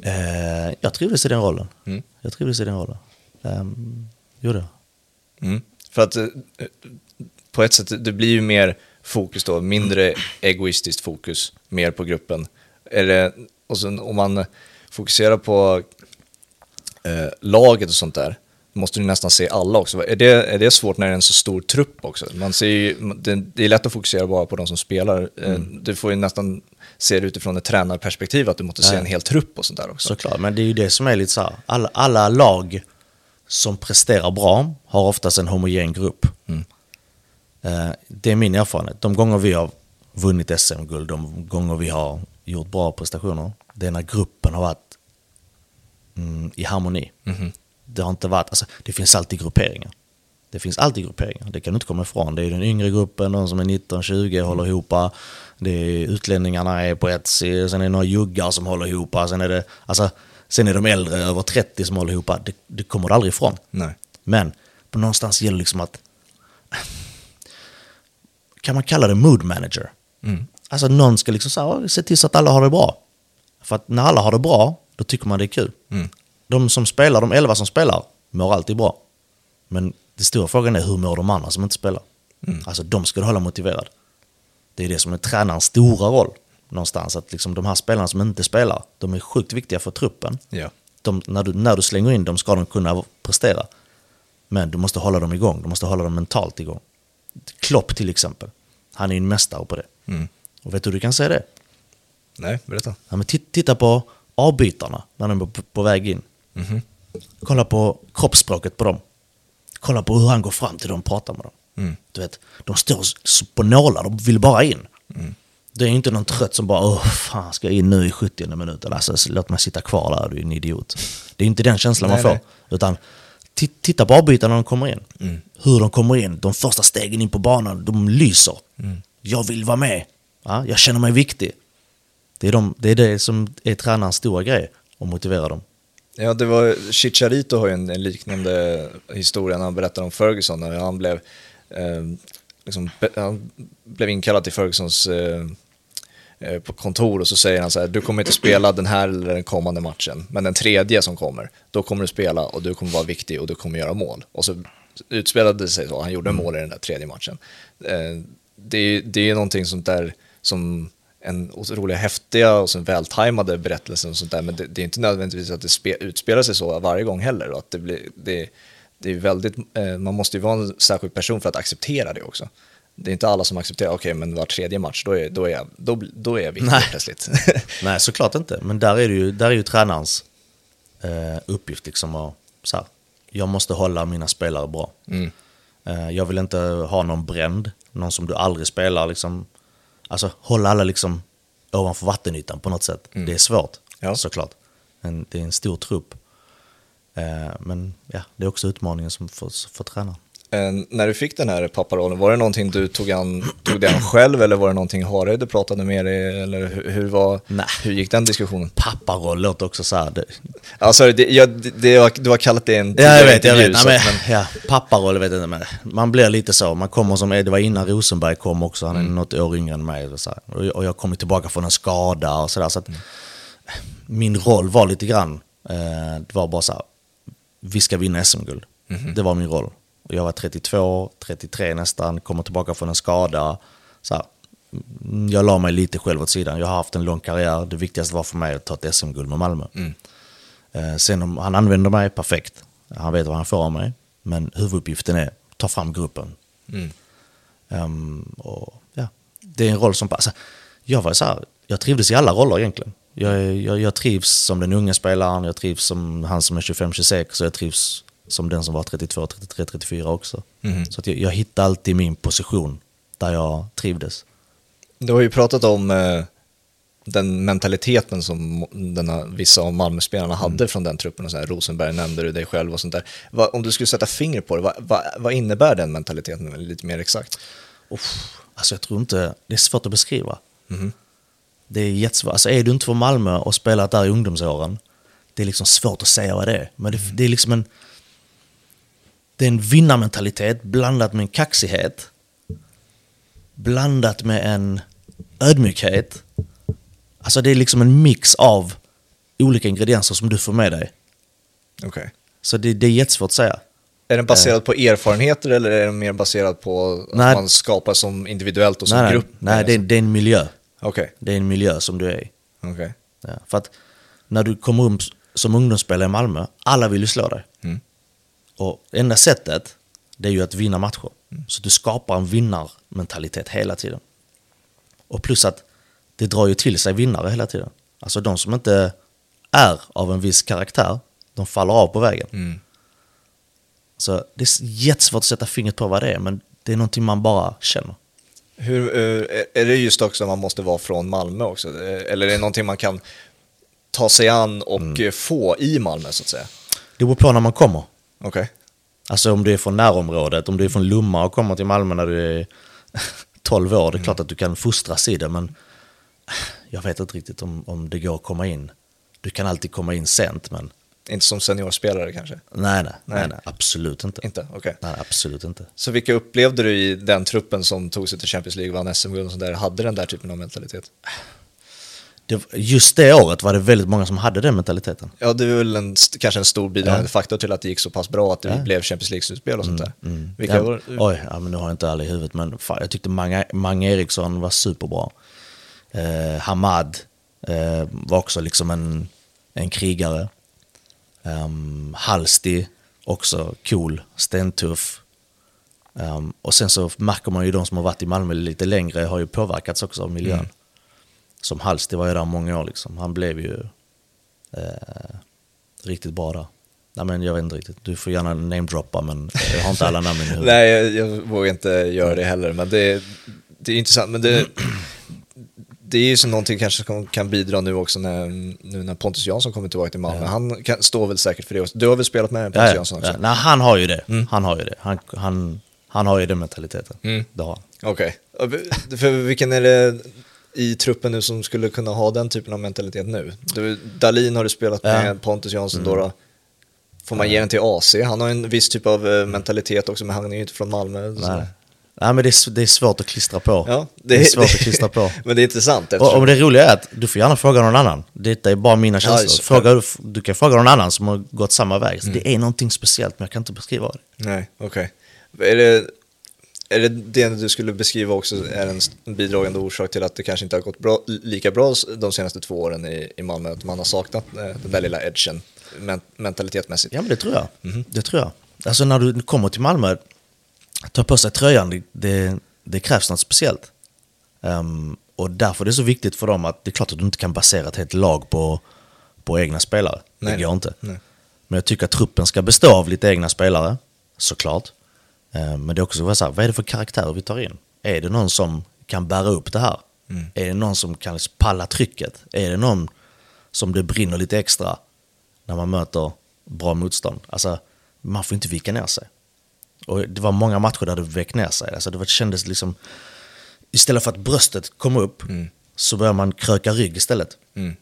Speaker 2: Eh, jag trivdes i den rollen.
Speaker 1: Mm.
Speaker 2: Jag trivdes i den rollen. Um, gjorde jag.
Speaker 1: Mm. För att eh, på ett sätt, det blir ju mer fokus då, mindre egoistiskt fokus, mer på gruppen. Det, och sen om man fokuserar på eh, laget och sånt där, måste du nästan se alla också. Är det, är det svårt när det är en så stor trupp också? Man ser ju, det, det är lätt att fokusera bara på de som spelar. Eh, Du får ju nästan se det utifrån ett tränarperspektiv, att du måste se en hel trupp och sånt där också.
Speaker 2: Såklart, men det är ju det som är lite så här. Alla, alla lag som presterar bra har oftast en homogen grupp.
Speaker 1: Mm.
Speaker 2: Eh, det är min erfarenhet. De gånger vi har vunnit SM-guld, de gånger vi har gjort bra prestationer, det är när gruppen har varit mm, i harmoni.
Speaker 1: Mhm.
Speaker 2: Det har inte varit, alltså, det finns alltid grupperingar. Det finns alltid grupperingar, det kan du inte komma ifrån. Det är den yngre gruppen, de som är 19-20 håller ihop. Det är utlänningarna är på ett, sen är det några juggar som håller ihop. Sen är det, alltså, sen är de äldre, över 30 som håller ihop. Det, det kommer du aldrig ifrån.
Speaker 1: Nej.
Speaker 2: Men på någonstans gäller det liksom att... Kan man kalla det mood manager?
Speaker 1: Mm.
Speaker 2: Alltså någon ska liksom så se till så att alla har det bra. För att när alla har det bra, då tycker man det är kul.
Speaker 1: Mm.
Speaker 2: De som spelar, de elva som spelar, mår alltid bra. Men den stora frågan är hur mår de andra som inte spelar? Alltså de ska du hålla motiverad. Det är det som är tränarens stora roll någonstans. Att liksom de här spelarna som inte spelar, de är sjukt viktiga för truppen.
Speaker 1: Ja.
Speaker 2: de, när, du, när du slänger in dem ska de kunna prestera. Men du måste hålla dem igång, du måste hålla dem mentalt igång. Klopp till exempel, han är en mästare på det.
Speaker 1: Mm.
Speaker 2: Och vet du hur du kan se det?
Speaker 1: Nej, berätta.
Speaker 2: Ja, men titt- titta på avbytarna när de är på, på väg in.
Speaker 1: Mhm.
Speaker 2: Kolla på kroppsspråket på dem. Kolla på hur han går fram till dem och pratar med dem.
Speaker 1: Mm.
Speaker 2: Du vet, de står på nålar, de vill bara in. Det är inte någon trött som bara åh fan ska jag in nu i 70 minuten, alltså låt mig sitta kvar där, du är en idiot. Det är inte den känslan
Speaker 1: Nej,
Speaker 2: man får.
Speaker 1: nej.
Speaker 2: Utan titta på avbytarna när de kommer in.
Speaker 1: Mm.
Speaker 2: Hur de kommer in, de första stegen in på banan, de lyser.
Speaker 1: Mm.
Speaker 2: Jag vill vara med, ja, jag känner mig viktig. Det är, de, det är det som är tränarens stora grej, att motivera dem.
Speaker 1: Ja, det var, Chicharito har ju en, en liknande historia när han berättar om Ferguson, när han blev, eh, liksom, han blev inkallad till Fergusons eh, på kontor och så säger han så här, du kommer inte spela den här eller den kommande matchen, men den tredje som kommer, då kommer du spela och du kommer vara viktig och du kommer göra mål. Och så utspelade det sig så, han gjorde mål i den där tredje matchen. Eh, det, är- det är någonting sånt där som en otroligt häftiga och så vältajmade berättelse och sånt där, men det, det är inte nödvändigtvis att det spe, utspelar sig så varje gång heller. Och att det, blir, det, det är väldigt, eh, man måste ju vara en särskild person för att acceptera det också. Det är inte alla som accepterar, okej men var tredje match, då är, då är, jag, då, då är jag viktig
Speaker 2: Nej.
Speaker 1: plötsligt.
Speaker 2: Nej, såklart inte. Men där är, det ju, där är ju tränarens eh, uppgift liksom att, så här, jag måste hålla mina spelare bra.
Speaker 1: Mm.
Speaker 2: Eh, jag vill inte ha någon bränd, någon som du aldrig spelar liksom. Alltså hålla alla liksom ovanför vattenytan på något sätt. Det är svårt,
Speaker 1: Ja.
Speaker 2: såklart. Men det är en stor trupp. Eh, men ja, det är också utmaningen som för, för tränaren.
Speaker 1: Eh, när du fick den här papparollen, var det någonting du tog an, tog dig an själv eller var det någonting Hareide pratade med dig? Eller hur, hur, var,
Speaker 2: Nej.
Speaker 1: hur gick den diskussionen?
Speaker 2: Papparoll låter också så här. Det,
Speaker 1: Alltså, det, jag, det, det, du har kallat det en
Speaker 2: Ja, jag vet, jag vet. Nej,
Speaker 1: att-
Speaker 2: men, ja, papparoll, jag vet inte. Men man blir lite så. Man kommer som, det var innan Rosenberg kom också, han är något år yngre än mig. Och, så här. och jag- jag kom tillbaka från en skada och sådär. Så att min roll var lite grann, eh, det var bara så här, vi ska vinna SM-guld. Det var min roll. Och jag var 32, 33 nästan, kommer tillbaka från en skada. Så här, mm, jag la mig lite själv åt sidan. Jag har haft en lång karriär. Det viktigaste var för mig att ta ett SM-guld med Malmö. Eh, sen om han använder mig, perfekt. Han vet vad han får av mig. Men huvuduppgiften är att ta fram gruppen.
Speaker 1: Mm.
Speaker 2: Ehm, och, ja, det är en roll som passar. Jag var så här, jag trivdes i alla roller egentligen. Jag, jag, jag trivs som den unga spelaren, jag trivs som han som är 25-26 och jag trivs som den som var 32, 33, 34 också.
Speaker 1: Mhm.
Speaker 2: Så jag, jag hittade alltid min position där jag trivdes.
Speaker 1: Du har ju pratat om eh, den mentaliteten som denna, vissa av Malmöspelarna hade
Speaker 2: Mm.
Speaker 1: från den truppen. Och så här, Rosenberg nämnde du dig själv och sånt där. Va, om du skulle sätta fingret på det, vad, vad, vad innebär den mentaliteten lite mer exakt?
Speaker 2: Uff, alltså jag tror inte, det är svårt att beskriva.
Speaker 1: Mhm.
Speaker 2: Det är jättesvårt. Alltså är du inte från Malmö och spelat där i ungdomsåren, det är liksom svårt att säga vad det är. Men det, det är liksom en... Det är en vinnarmentalitet blandat med en kaxighet. Blandat med en ödmjukhet. Alltså det är liksom en mix av olika ingredienser som du får med dig.
Speaker 1: Okej.
Speaker 2: Så det, det är jättesvårt att säga.
Speaker 1: Är den baserad på erfarenheter eller är den mer baserad på att
Speaker 2: Nej.
Speaker 1: man skapar som individuellt och som
Speaker 2: nej,
Speaker 1: grupp?
Speaker 2: nej det, är- det är en miljö.
Speaker 1: Okej,
Speaker 2: Det är en miljö som du är i.
Speaker 1: okej.
Speaker 2: Ja, för att när du kommer upp som ungdomsspelare i Malmö, alla vill ju slå dig.
Speaker 1: Mm.
Speaker 2: Och enda sättet, det är ju att vinna matcher. Så du skapar en vinnarmentalitet hela tiden. Och plus att det drar ju till sig vinnare hela tiden. Alltså de som inte är av en viss karaktär, de faller av på vägen.
Speaker 1: Mm.
Speaker 2: Så det är jättesvårt att sätta fingret på vad det är, men det är någonting man bara känner.
Speaker 1: Hur, eh, är- är det just också att man måste vara från Malmö också? Eh, Eller är det någonting man kan ta sig an och
Speaker 2: Mm.
Speaker 1: eh, få i Malmö så att säga?
Speaker 2: Det beror på när man kommer.
Speaker 1: Okej.
Speaker 2: Alltså om du är från närområdet, om du är från Lomma och kommer till Malmö när du är 12 år, det är klart att du kan fostras i det, men jag vet inte riktigt om, om det går att komma in. Du kan alltid komma in sent, men
Speaker 1: Inte som seniorspelare kanske?
Speaker 2: nej, nej, nej,
Speaker 1: Nej.
Speaker 2: absolut inte.
Speaker 1: Inte? Okej.
Speaker 2: Nej, absolut inte.
Speaker 1: Så vilka upplevde du i den truppen som tog sig till Champions League, vann SM-guld och sånt där, hade den där typen av mentalitet?
Speaker 2: Det, just det året var det väldigt många som hade den mentaliteten.
Speaker 1: Ja, det är väl en, kanske en stor bidragande
Speaker 2: Ja.
Speaker 1: faktor till att det gick så pass bra att det
Speaker 2: Ja. Mm,
Speaker 1: blev Champions League-slutspel och sånt där. Vilka
Speaker 2: Ja,
Speaker 1: var
Speaker 2: Oj, ja, men nu har jag inte alla i huvudet, men fan, jag tyckte Mange, Mange Eriksson var superbra. Eh, Hamad eh, var också liksom en, en krigare. Um, Halsti, också cool, stentuff. Um, och sen så märker man ju de som har varit i Malmö lite längre har ju påverkats också av miljön.
Speaker 1: Mm.
Speaker 2: Som Halsti var ju där många år liksom. Han blev ju eh, riktigt där. Nej men jag vet inte riktigt, du får gärna namedroppa men jag har inte alla namn i huvudet.
Speaker 1: Nej, jag, jag vågar inte göra det heller, men det, det är intressant. Men det, det är ju som någonting kanske som kan bidra nu också när, nu när Pontus Jansson kommer tillbaka till Malmö. Han kan, står väl säkert för det också. Du har väl spelat med Pontus
Speaker 2: Ja, ja,
Speaker 1: Jansson också?
Speaker 2: ja. Nej, han har ju det. Han har ju det. Han, han, han har ju den mentaliteten.
Speaker 1: Mm.
Speaker 2: Det har han.
Speaker 1: Okej. Vi- För vilken är det i truppen nu som skulle kunna ha den typen av mentalitet nu? Du, Dalin har du spelat med,
Speaker 2: Ja. Mm.
Speaker 1: Pontus Jansson då, då. Får man ge den till AC? Han har en viss typ av eh, mentalitet också, men han är ju inte från Malmö. så-
Speaker 2: Nej. Nej men det är, det är svårt att klistra på.
Speaker 1: Ja,
Speaker 2: det, är svårt att klistra på.
Speaker 1: men det är intressant
Speaker 2: Och,
Speaker 1: eftersom...
Speaker 2: och det roliga är att du får gärna fråga någon annan. Detta är bara mina känslor.
Speaker 1: just-
Speaker 2: fråga, du, du kan fråga någon annan som har gått samma väg.
Speaker 1: Mm.
Speaker 2: Det är någonting speciellt men jag kan inte beskriva det.
Speaker 1: Nej, okej. Är, det, är det det du skulle beskriva också är en bidragande orsak till att det kanske inte har gått bra, lika bra de senaste två åren i, i Malmö? Att man har saknat eh, den där lilla edgen men, mentalitetmässigt?
Speaker 2: Ja men det tror jag.
Speaker 1: Mhm.
Speaker 2: Det tror jag. Alltså när du kommer till Malmö, ta på sig tröjan, det, det, krävs något speciellt. Ehm, och därför är det så viktigt för dem att det är klart att du inte kan basera ett helt lag på, på egna spelare.
Speaker 1: Nej,
Speaker 2: det går inte.
Speaker 1: nej.
Speaker 2: Men jag tycker att truppen ska bestå av lite egna spelare, såklart. Ehm, men det är också så här, vad är det för karaktärer vi tar in? Är det någon som kan bära upp det här?
Speaker 1: Mm.
Speaker 2: Är det någon som kan palla trycket? Är det någon som det brinner lite extra när man möter bra motstånd? Alltså, man får inte vika ner sig. Och det var många matcher där det vek ner sig. Alltså det var, kändes liksom... Istället för att bröstet kom upp så börjar man kröka rygg istället.
Speaker 1: Mm.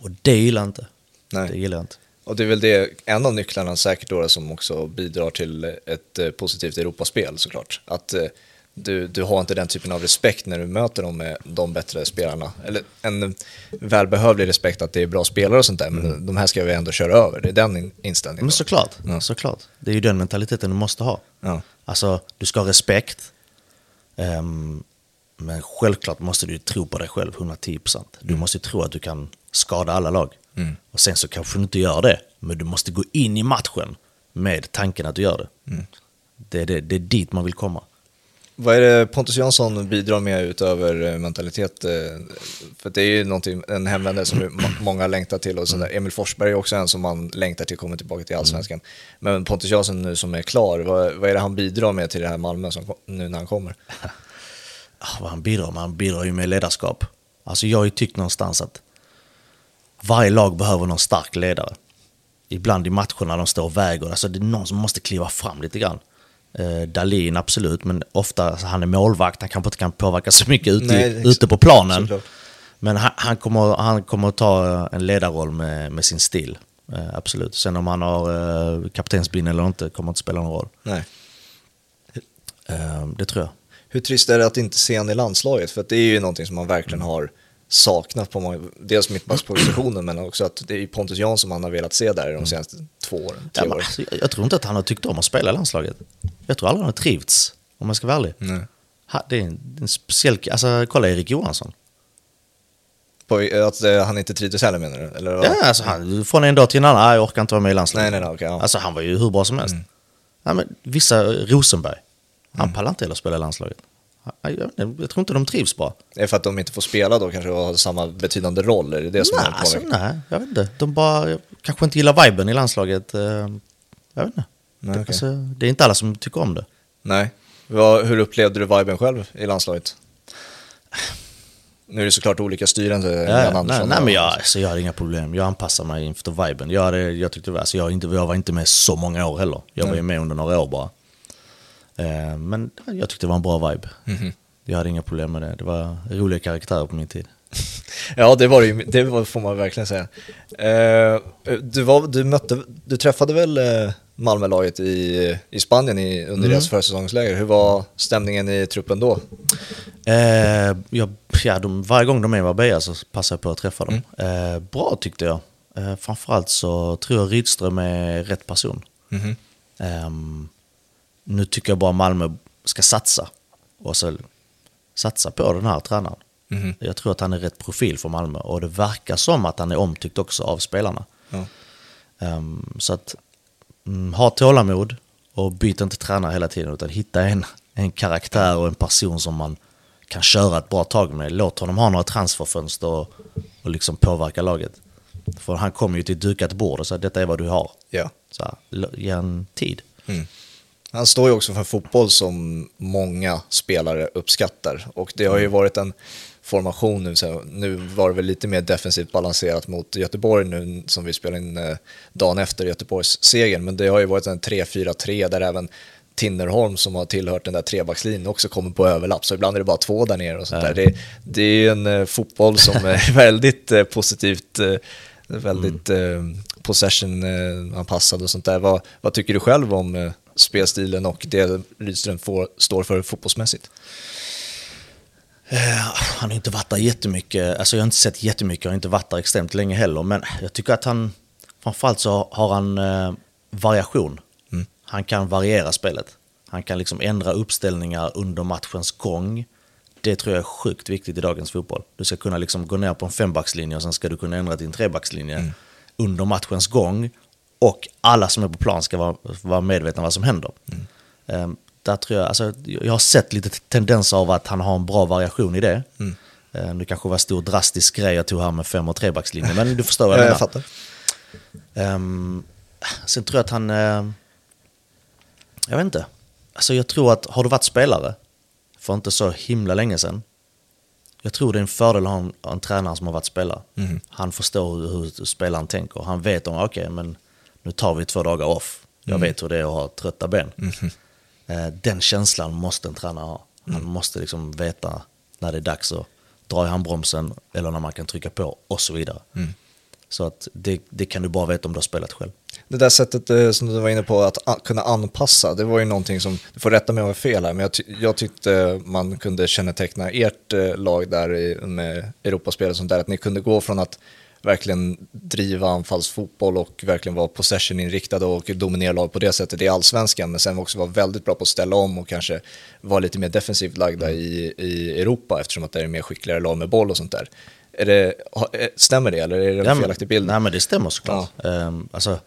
Speaker 2: Och det gillar jag inte.
Speaker 1: Nej.
Speaker 2: Det gillar jag inte.
Speaker 1: Och det är väl det, en av nycklarna säkert då som också bidrar till ett eh, positivt Europaspel såklart. Att eh, du, du har inte den typen av respekt när du möter dem med de bättre spelarna. Eller en välbehövlig respekt att det är bra spelare och sånt där, men de här ska vi ändå köra över. Det är den in- inställningen.
Speaker 2: Men såklart,
Speaker 1: Ja.
Speaker 2: såklart. Det är ju den mentaliteten du måste ha.
Speaker 1: Ja.
Speaker 2: Alltså, du ska ha respekt. Ehm, men självklart måste du tro på dig själv 110%. Du måste ju tro att du kan skada alla lag.
Speaker 1: Mm.
Speaker 2: Och sen så kanske du inte gör det. Men du måste gå in i matchen med tanken att du gör det.
Speaker 1: Mm.
Speaker 2: Det, är det, det är dit man vill komma.
Speaker 1: Vad är det Pontus Jansson bidrar med utöver eh, mentalitet? eh, För det är ju någonting, en hemvändare som må- många längtar till och sådär. Emil Forsberg är också en som man längtar till kommer tillbaka till Allsvenskan. Men Pontus Jansson nu som är klar, vad, vad är det han bidrar med till det här Malmö som, nu när han kommer?
Speaker 2: Ah, vad han bidrar med? Han bidrar ju med ledarskap. Alltså jag har ju tyckt någonstans att varje lag behöver någon stark ledare. Ibland i matcherna de står och väger, alltså det är någon som måste kliva fram lite grann. Eh, Dalin absolut, men ofta, alltså, han är målvakt, han kanske inte kan påverka så mycket ute,
Speaker 1: Nej, exakt.
Speaker 2: ute på planen.
Speaker 1: Såklart.
Speaker 2: Men han, han, kommer, han kommer att ta eh, en ledarroll med, med sin stil. Eh, absolut. Sen om han har eh, kaptensbindeln eller inte kommer inte spela någon roll.
Speaker 1: Nej.
Speaker 2: Eh, det tror jag.
Speaker 1: Hur trist är det att inte se honom i landslaget? För att det är ju någonting som man verkligen har saknat på många, dels mittbackspositionen men också att det är Pontus Jansson man har velat se där de senaste två åren,
Speaker 2: Ja,
Speaker 1: tre åren.
Speaker 2: alltså, jag, jag tror inte att han har tyckt om att spela i landslaget. Jag tror aldrig han har trivts, om jag ska vara ärlig.
Speaker 1: Nej.
Speaker 2: Ha, det är en, en speciell... Alltså, kolla Erik Johansson.
Speaker 1: På, att eh, han inte trivdes heller menar du? Eller, vad?
Speaker 2: Ja, alltså, han, från en dag till en annan, "Ah, jag orkar inte vara med i landslaget.
Speaker 1: Nej, nej, nej, okej, ja.
Speaker 2: Alltså, han var ju hur bra som helst. Ja, men, vissa, Rosenberg, han pallar inte heller spela i landslaget. Jag, jag, jag tror inte de trivs bra.
Speaker 1: Är det för att de inte får spela då kanske och ha samma betydande roll? Är det det som
Speaker 2: Nej,
Speaker 1: är
Speaker 2: alltså, nej, jag vet inte. De bara kanske inte gillar viben i landslaget. eh, Jag vet inte.
Speaker 1: Nej,
Speaker 2: det,
Speaker 1: okej.
Speaker 2: alltså, det är inte alla som tycker om det.
Speaker 1: Nej. Hur upplevde du viben själv i landslaget? Nu är det såklart olika
Speaker 2: Ja,
Speaker 1: Jan
Speaker 2: nej, nej, men jag, alltså, jag hade inga problem. Jag anpassar mig inför viben. Jag, hade, jag, tyckte, alltså, jag, inte, jag var inte med så många år heller. Jag var ju med under några år bara. Eh, men jag tyckte det var en bra vibe.
Speaker 1: Mhm.
Speaker 2: Jag hade inga problem med det. Det var roliga karaktärer på min tid.
Speaker 1: Ja, det var det ju, det var, får man verkligen säga. Eh, du, var, du, mötte, du träffade väl eh, Malmölaget i, i Spanien i, under
Speaker 2: Mm.
Speaker 1: deras försäsongsläger. Hur var stämningen i truppen då?
Speaker 2: Eh, jag, ja, de, varje gång de är i Marbella så passar jag på att träffa dem.
Speaker 1: Mm.
Speaker 2: Eh, bra tyckte jag. Eh, framförallt så tror jag Rydström är rätt person.
Speaker 1: Mhm.
Speaker 2: Ehm, nu tycker jag bara Malmö ska satsa. Och så satsa på den här tränaren.
Speaker 1: Mhm.
Speaker 2: Jag tror att han är rätt profil för Malmö och det verkar som att han är omtyckt också av spelarna.
Speaker 1: Ja.
Speaker 2: Ehm, så att mm, ha tålamod och byt inte tränare hela tiden utan hitta en, en karaktär och en person som man kan köra ett bra tag med. Låt honom ha några transferfönster och, och liksom påverka laget. För han kommer ju till ett dukat bord och säger detta är vad du har.
Speaker 1: Ja.
Speaker 2: Så här, ge en tid.
Speaker 1: Han står ju också för fotboll som många spelare uppskattar. Och det har ju varit en formation nu, så nu var det väl lite mer defensivt balanserat mot Göteborg nu som vi spelar in eh, dagen efter Göteborgs seger. Men det har ju varit en 3-4-3 där även Tinnerholm som har tillhört den där trebackslinjen också kommer på överlapp. Så ibland är det bara två där nere och sånt där. Det, det är en eh, fotboll som är väldigt eh, positivt, väldigt eh, possession-anpassad och sånt där. Vad, vad tycker du själv om spelstilen och det Rydström får, står för fotbollsmässigt?
Speaker 2: Eh, han har inte varit där jättemycket, alltså jag har inte sett jättemycket, jag har inte varit där extremt länge heller, men jag tycker att han, framförallt så har han eh, variation. Han kan variera spelet. Han kan liksom ändra uppställningar under matchens gång. Det tror jag är sjukt viktigt i dagens fotboll. Du ska kunna liksom gå ner på en fembackslinje och sen ska du kunna ändra en trebackslinje under matchens gång. Och alla som är på plan ska vara, vara medvetna vad som händer. Ehm, där tror jag, alltså, jag har sett lite tendenser av att han har en bra variation i det. Ehm, det kanske var en stor drastisk grej jag tog här med fem och trebackslinje, men du förstår vad jag
Speaker 1: Ja,
Speaker 2: menar.
Speaker 1: jag fattar.
Speaker 2: Ehm, sen tror jag att han... ehm, jag vet inte. Alltså jag tror att har du varit spelare för inte så himla länge sedan. Jag tror det är en fördel att ha en, en tränare som har varit spelare. Han förstår hur, hur spelaren tänker. Han vet om, okej men nu tar vi två dagar off. Jag vet hur det är att ha trötta ben. Eh, den känslan måste en tränare ha. Han måste liksom veta när det är dags att dra i handbromsen eller när man kan trycka på och så vidare. Så att det, det kan du bara veta om du har spelat själv.
Speaker 1: Det där sättet eh, som du var inne på, att kunna anpassa, det var ju någonting som, du får rätta mig om jag har fel här, men jag, ty jag tyckte man kunde känneteckna ert eh, lag där i, med Europaspel och sånt där, att ni kunde gå från att verkligen driva anfallsfotboll och verkligen vara possession-inriktade och dominera lag på det sättet i allsvenskan, men sen också vara väldigt bra på att ställa om och kanske vara lite mer defensivt lagda i, i Europa eftersom att det är mer skickligare lag med boll och sånt där. Är det, eh, stämmer det eller är det
Speaker 2: Ja,
Speaker 1: en felaktig bild?
Speaker 2: Nej men det stämmer såklart. Ehm, alltså,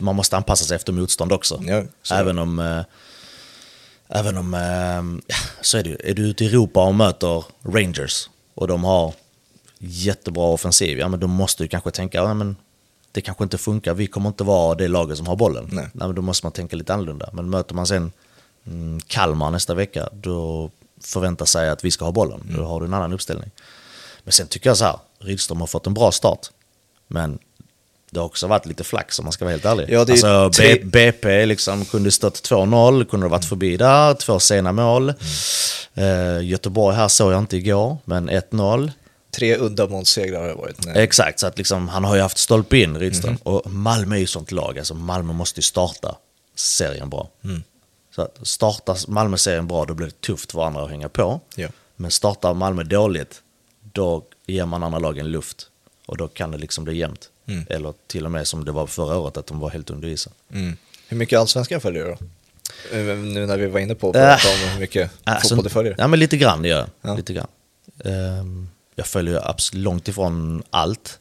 Speaker 2: man måste anpassa sig efter motstånd också.
Speaker 1: Ja,
Speaker 2: även om, eh, även om ja, så är det ju. Är du ute i Europa och möter Rangers och de har jättebra offensiv, ja men då måste du kanske tänka, ja, men det kanske inte funkar, vi kommer inte vara det laget som har bollen.
Speaker 1: Nej.
Speaker 2: men då måste man tänka lite annorlunda. Men möter man sen mm, Kalmar nästa vecka, då förväntar sig att vi ska ha bollen.
Speaker 1: Mm.
Speaker 2: Då har du en annan uppställning. Men sen tycker jag så här, Rydström har fått en bra start. Men det har också varit lite flax om man ska vara helt ärlig.
Speaker 1: Ja,
Speaker 2: alltså,
Speaker 1: tre-
Speaker 2: BP liksom kunde stått 2-0, kunde ha varit förbi där, två sena mål. Eh, Göteborg här såg jag inte igår, men 1-0.
Speaker 1: Tre uddamålssegrar har det varit. Nej.
Speaker 2: Exakt, så att liksom, han har ju haft stolpe in, Rydström.
Speaker 1: Mhm.
Speaker 2: Och Malmö är ju sånt lag, alltså Malmö måste ju starta serien bra.
Speaker 1: Mm.
Speaker 2: Så att startar Malmö serien bra, då blir det tufft för andra att hänga på.
Speaker 1: Ja.
Speaker 2: Men startar Malmö dåligt, då ger man andra lagen luft. Och då kan det liksom bli jämnt.
Speaker 1: Mm.
Speaker 2: Eller till och med som det var förra året, att de var helt under isen.
Speaker 1: Mm. Hur mycket allsvenskan följer du då? Eh, Nu när vi var inne på att
Speaker 2: Äh.
Speaker 1: prata om hur mycket
Speaker 2: Alltså,
Speaker 1: fotboll du följer.
Speaker 2: Ja, men lite grann det gör jag.
Speaker 1: Ja.
Speaker 2: Lite grann. Ehm, jag följer absolut långt ifrån allt.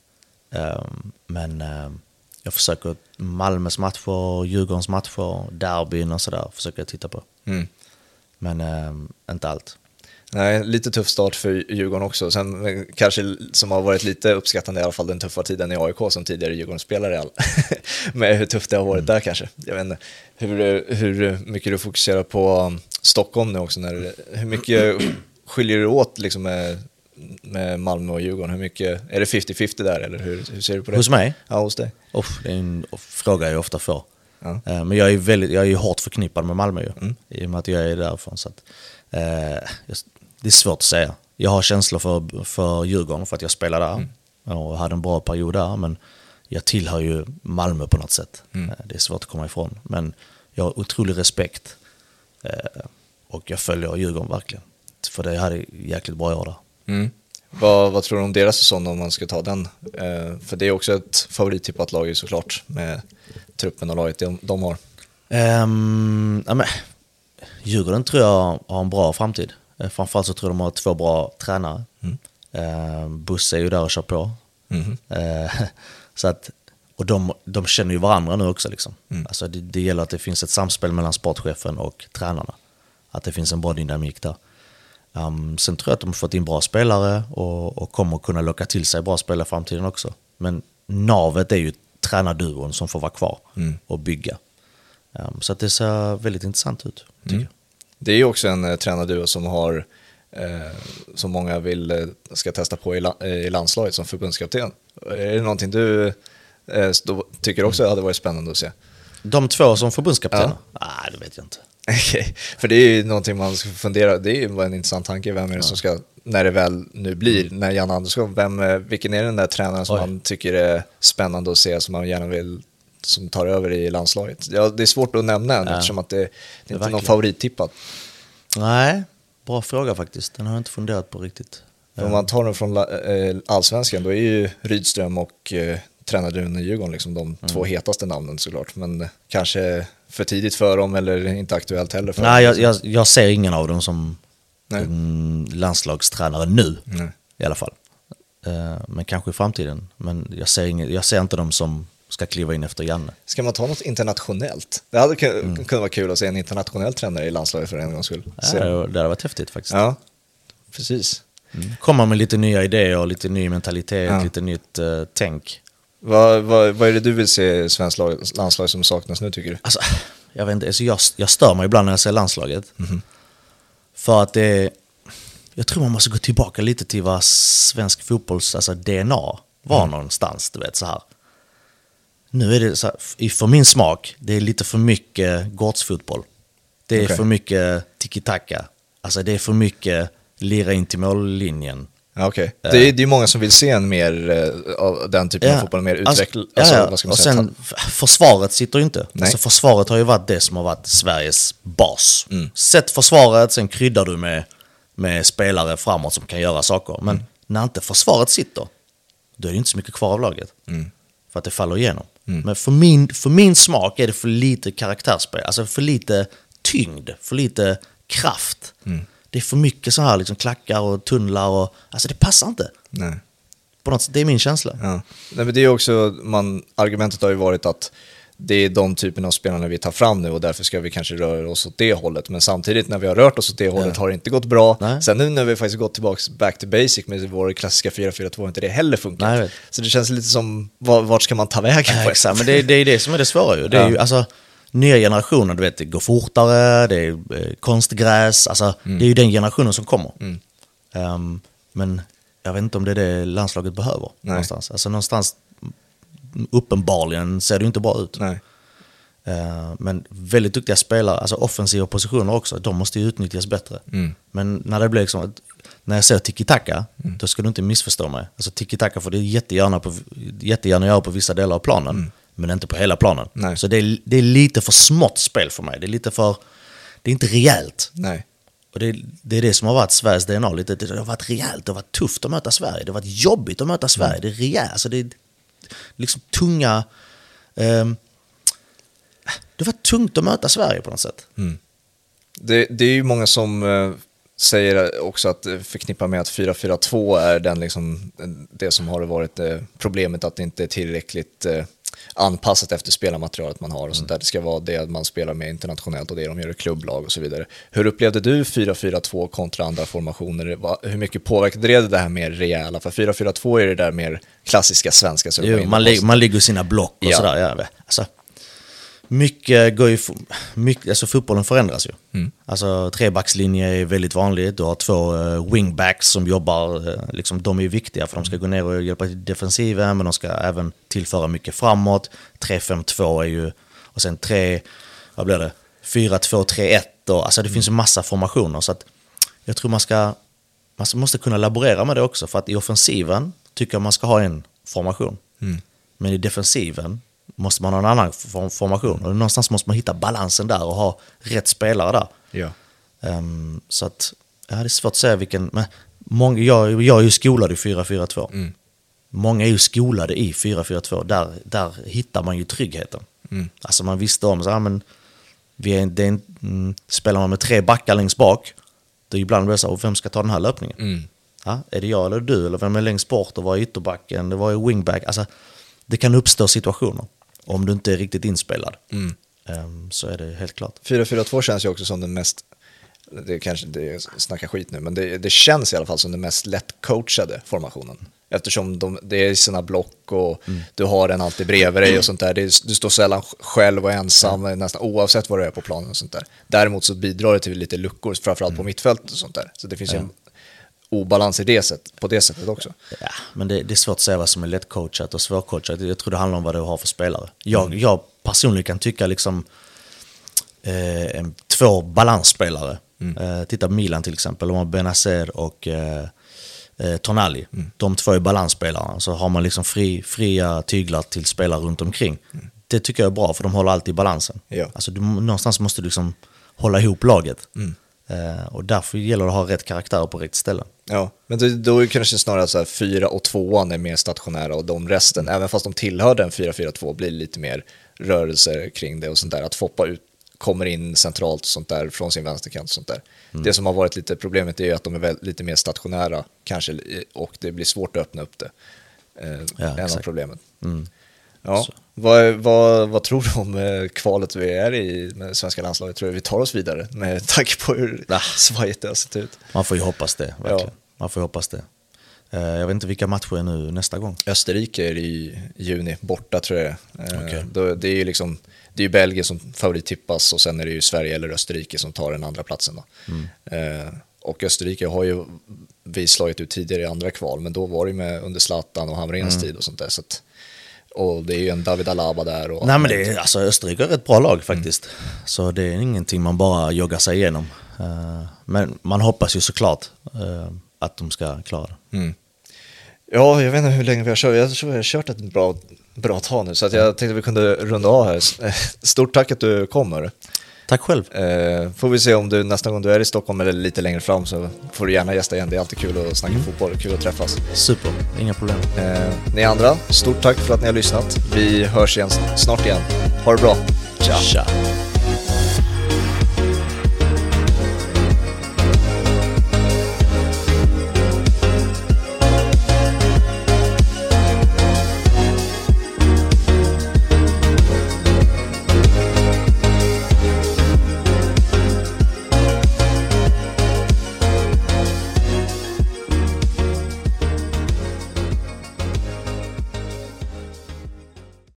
Speaker 2: Ehm, men ehm, jag försöker Malmös matcher, Djurgårdens matcher, derbyn och sådär försöker jag titta på.
Speaker 1: Mm.
Speaker 2: Men ehm, inte allt.
Speaker 1: Nej, lite tuff start för Djurgården också. Sen eh, kanske som har varit lite uppskattande i alla fall den tuffa tiden i AIK som tidigare Djurgårdsspelare. Med hur tufft det har varit där kanske. Jag vet inte hur, hur mycket du fokuserar på Stockholm nu också. När, hur mycket skiljer du åt liksom med, med Malmö och Djurgården? Hur mycket, är det 50-50 där eller hur, hur ser du på det?
Speaker 2: Hos mig?
Speaker 1: Ja, hos dig.
Speaker 2: Uff, det är en fråga jag ofta får.
Speaker 1: Ja.
Speaker 2: Eh, Men jag är, väldigt, jag är hårt förknippad med Malmö ju,
Speaker 1: Mm.
Speaker 2: i och med att jag är därifrån. Så att, eh, det är svårt att säga. Jag har känslor för, för Djurgården för att jag spelade där och hade en bra period där. Men jag tillhör ju Malmö på något sätt.
Speaker 1: Mm.
Speaker 2: Eh, Det är svårt att komma ifrån. Men jag har otrolig respekt eh, och jag följer Djurgården verkligen. För det hade jäkligt bra år där.
Speaker 1: Mm. Vad, vad tror du om deras säsong om man ska ta den? Eh, för det är också ett favorittippat lag såklart med truppen och laget de, de har.
Speaker 2: Um, ja, men, Djurgården tror jag har en bra framtid. Eh, Framförallt så tror jag de har två bra tränare.
Speaker 1: Mm.
Speaker 2: Eh, Busse är ju där och kör på.
Speaker 1: Mhm.
Speaker 2: Eh, så att Och de, de känner ju varandra nu också. Liksom. Alltså det, det gäller att det finns ett samspel mellan sportchefen och tränarna. Att det finns en bra dynamik där. Um, sen tror jag att de har fått in bra spelare och, och kommer kunna locka till sig bra spelare i framtiden också. Men navet är ju tränarduon som får vara kvar och bygga. Um, så att det ser väldigt intressant ut, tycker jag.
Speaker 1: Det är ju också en eh, tränarduo som har, eh, som många vill eh, ska testa på i, la, eh, i landslaget som förbundskapten. Är det någonting du eh, tycker också hade varit spännande att se?
Speaker 2: De två som förbundskaptener? Nej, det vet jag inte.
Speaker 1: Okej, för det är ju någonting man ska fundera, det är ju en intressant tanke, vem är det som ska, när det väl nu blir, när Jan Andersson, vem, eh, vilken är den där tränaren som
Speaker 2: Oj.
Speaker 1: man tycker är spännande att se, som man gärna vill, som tar över i landslaget? Ja, det är svårt att nämna än,
Speaker 2: Ja.
Speaker 1: eftersom att det, det är inte någon
Speaker 2: verkligen.
Speaker 1: favorittippad.
Speaker 2: Nej, bra fråga faktiskt. Den har jag inte funderat på riktigt.
Speaker 1: Om man tar den från eh, allsvenskan, då är ju Rydström och tränarduon i Djurgården liksom de två hetaste namnen såklart. Men kanske för tidigt för dem eller inte aktuellt heller för
Speaker 2: Nej, jag, jag, jag ser ingen av dem som mm, landslagstränare nu
Speaker 1: Nej.
Speaker 2: i alla fall. Eh, men kanske i framtiden. Men jag ser, ingen, jag ser inte dem som ska kliva in efter Janne.
Speaker 1: Ska man ta något internationellt? Det hade
Speaker 2: Mm.
Speaker 1: kunnat vara kul att se en internationell tränare i landslaget för en gångs skull.
Speaker 2: Ja, det, det hade varit häftigt faktiskt.
Speaker 1: ja, precis.
Speaker 2: Mm. Komma med lite nya idéer, och lite ny mentalitet,
Speaker 1: Ja.
Speaker 2: lite nytt eh, tänk.
Speaker 1: Vad, vad, vad är det du vill se i svenskt lag, landslag som saknas nu tycker du?
Speaker 2: Alltså, jag vet inte, alltså jag, jag stör mig ibland när jag ser landslaget.
Speaker 1: Mhm.
Speaker 2: För att det Jag tror man måste gå tillbaka lite till vad svensk fotbolls alltså DNA var
Speaker 1: Mm.
Speaker 2: någonstans, du vet så här. Nu är det så här, för min smak, det är lite för mycket gårdsfotboll. Det är
Speaker 1: Okej.
Speaker 2: för mycket tiki-taka. Alltså det är för mycket lira in till mållinjen.
Speaker 1: Ja, okej. Det, är, det är ju många som vill se en mer eh, av den typen av fotboll, mer utvecklad.
Speaker 2: Alltså,
Speaker 1: Alltså,
Speaker 2: ja, ja. och
Speaker 1: säga?
Speaker 2: sen försvaret sitter ju inte.
Speaker 1: Nej.
Speaker 2: Alltså, försvaret har ju varit det som har varit Sveriges bas.
Speaker 1: Mm.
Speaker 2: Sätt försvaret, sen kryddar du med, med spelare framåt som kan göra saker. Men
Speaker 1: Mm.
Speaker 2: när inte försvaret sitter, då är det inte så mycket kvar av laget.
Speaker 1: Mm.
Speaker 2: För att det faller igenom. Men för min, för min smak är det för lite karaktärsspel. Alltså för lite tyngd, för lite kraft. Det är för mycket så här liksom klackar och tunnlar och... Alltså det passar inte.
Speaker 1: Nej.
Speaker 2: På något sätt, det är min känsla.
Speaker 1: Ja. Nej, men det är också, man, argumentet har ju varit att det är de typerna av spelarna vi tar fram nu och därför ska vi kanske röra oss åt det hållet. Men samtidigt när vi har rört oss åt det hållet har det inte gått bra.
Speaker 2: Nej.
Speaker 1: Sen nu när vi faktiskt gått tillbaka back to basic med vår klassiska 4-4-2 har inte det heller funkat.
Speaker 2: Nej.
Speaker 1: Så det känns lite som, var- vart ska man ta vägen?
Speaker 2: Ja,
Speaker 1: på
Speaker 2: exakt, men det, det är det som är det svåra ju. Det är
Speaker 1: Ja.
Speaker 2: ju alltså, nya generationer, du vet, det går fortare, det är eh, konstgräs, alltså
Speaker 1: Mm.
Speaker 2: det är ju den generationen som kommer. Ehm, men jag vet inte om det är det landslaget behöver någonstans. Alltså någonstans, mm, uppenbarligen ser det ju inte bra ut.
Speaker 1: Nej.
Speaker 2: Eh, men väldigt duktiga spelare, alltså offensiva positioner också, de måste ju utnyttjas bättre.
Speaker 1: Mm.
Speaker 2: Men när det blir liksom, när jag säger tiki-taka, då ska du inte missförstå mig. Alltså tiki-taka får du jättegärna, på, jättegärna göra på vissa delar av planen, men inte på hela planen.
Speaker 1: Nej.
Speaker 2: Så det är, det är lite för smått spel för mig. Det är lite för, det är inte rejält.
Speaker 1: Nej.
Speaker 2: Och det, det är det som har varit Sveriges DNA. Lite. Det har varit rejält, det har varit tufft att möta Sverige. Det har varit jobbigt att möta Sverige. Det är rejält. Alltså det är liksom tunga... ehm, det var tungt att möta Sverige på något sätt.
Speaker 1: Det, det är ju många som eh, säger också att förknippar med att 4-4-2 är den liksom, det som har varit eh, problemet att det inte är tillräckligt eh, anpassat efter spelarmaterialet man har och sånt där. Det ska vara det man spelar med internationellt och det de gör i klubblag och så vidare. Hur upplevde du 4-4-2 kontra andra formationer? Hur mycket påverkade det det här mer rejäla? För 4-4-2 är det där mer klassiska svenska.
Speaker 2: Jo, man, lig- man ligger i sina block och
Speaker 1: Ja.
Speaker 2: sådär. Ja, alltså, mycket går ju, mycket, alltså fotbollen förändras ju.
Speaker 1: Mm.
Speaker 2: Alltså trebackslinje är väldigt vanligt. Du har två eh, wingbacks som jobbar, eh, liksom, de är viktiga för de ska gå ner och hjälpa till defensiven men de ska även tillföra mycket framåt. 3-5-2 är ju, och sen 3, vad blir det, 4-2-3-1 och alltså det finns ju massa formationer så att jag tror man ska, man måste kunna laborera med det också för att i offensiven tycker jag man ska ha en formation. Men i defensiven måste man ha en annan form- formation. Och någonstans måste man hitta balansen där och ha rätt spelare där.
Speaker 1: Ja.
Speaker 2: Ehm, så att, ja, det är svårt att säga vilken... Men många, jag, jag är ju skolad i 4-4-2. Många är ju skolade i 4-4-2. Där, där hittar man ju tryggheten. Alltså man visste om, så, ja, men vi är, det är, mm, spelar man med tre backar längst bak, då ibland blir det så här, "Och vem ska ta den här löpningen?
Speaker 1: Mm.
Speaker 2: Ja, är det jag eller du? Eller vem är längst bort och var är ytterbacken? Det var ju wingback. Alltså, det kan uppstå situationer. Om du inte är riktigt inspelad. Ehm, så är det helt klart.
Speaker 1: 4-4-2 känns ju också som den mest, det är kanske det snackar skit nu, men det, det känns i alla fall som den mest lättcoachade formationen. Eftersom de, det är sina block och du har en alltid bredvid dig och sånt där. Det är, du står sällan själv och ensam nästan oavsett vad du är på planen och sånt där. Däremot så bidrar det till lite luckor, framförallt på mittfältet och sånt där. Så det finns ju en obalans i det sätt, på det sättet också.
Speaker 2: Ja, men det, det är svårt att säga vad som är lättcoachat och svårcoachat. Jag tror det handlar om vad du har för spelare. Jag, jag personligen kan tycka liksom eh, två balansspelare. Eh, titta på Milan till exempel, de har Benazer och eh, eh, Tonali. De två är balansspelare. Så har man liksom fri, fria tyglar till spelare runt omkring. Det tycker jag är bra för de håller alltid balansen.
Speaker 1: Ja.
Speaker 2: Alltså, du, någonstans måste du liksom hålla ihop laget. Eh, och därför gäller det att ha rätt karaktär på rätt ställe.
Speaker 1: Ja, men då, då är det kanske snarare så här fyra och tvåan är mer stationära och de resten, även fast de tillhör den 4-4-2, blir lite mer rörelser kring det och sånt där. Att Foppa ut, kommer in centralt och sånt där från sin vänsterkant och sånt där. Det som har varit lite problemet är ju att de är väl, lite mer stationära kanske och det blir svårt att öppna upp det. Eh,
Speaker 2: Ja,
Speaker 1: en av problemen.
Speaker 2: Mm.
Speaker 1: Ja. Vad, vad, vad tror du om eh, kvalet vi är i med svenska landslaget? Tror du vi tar oss vidare med tanke på hur
Speaker 2: Ah.
Speaker 1: svajigt det har sett ut?
Speaker 2: Man får ju hoppas det, verkligen.
Speaker 1: Ja.
Speaker 2: Man får ju hoppas det. Eh, jag vet inte vilka matcher är nu nästa gång.
Speaker 1: Österrike är i juni, borta tror jag eh, då, Det är ju liksom, det är ju Belgien som favorittippas och sen är det ju Sverige eller Österrike som tar den andra platsen. Då. Eh, och Österrike har ju vi slagit ut tidigare i andra kval, men då var det med under Zlatan och Hamrens tid och sånt där. Så att, och det är ju en David Alaba där. Och
Speaker 2: Nej men det är, alltså Österrike är ett bra lag faktiskt. Så det är ingenting man bara joggar sig igenom. Eh, men man hoppas ju såklart eh, att de ska klara det.
Speaker 1: Mm. Ja, jag vet inte hur länge vi har kört. Jag tror vi har kört ett bra, bra tag nu, så jag tänkte att vi kunde runda av här. Stort tack att du kommer.
Speaker 2: Tack själv.
Speaker 1: Eh, får vi se om du nästa gång du är i Stockholm eller lite längre fram så får du gärna gästa igen. Det är alltid kul att snacka fotboll, kul att träffas.
Speaker 2: Super, inga problem.
Speaker 1: Eh, ni andra, stort tack för att ni har lyssnat. Vi hörs igen snart igen. Ha det bra. Ciao.
Speaker 2: Tja.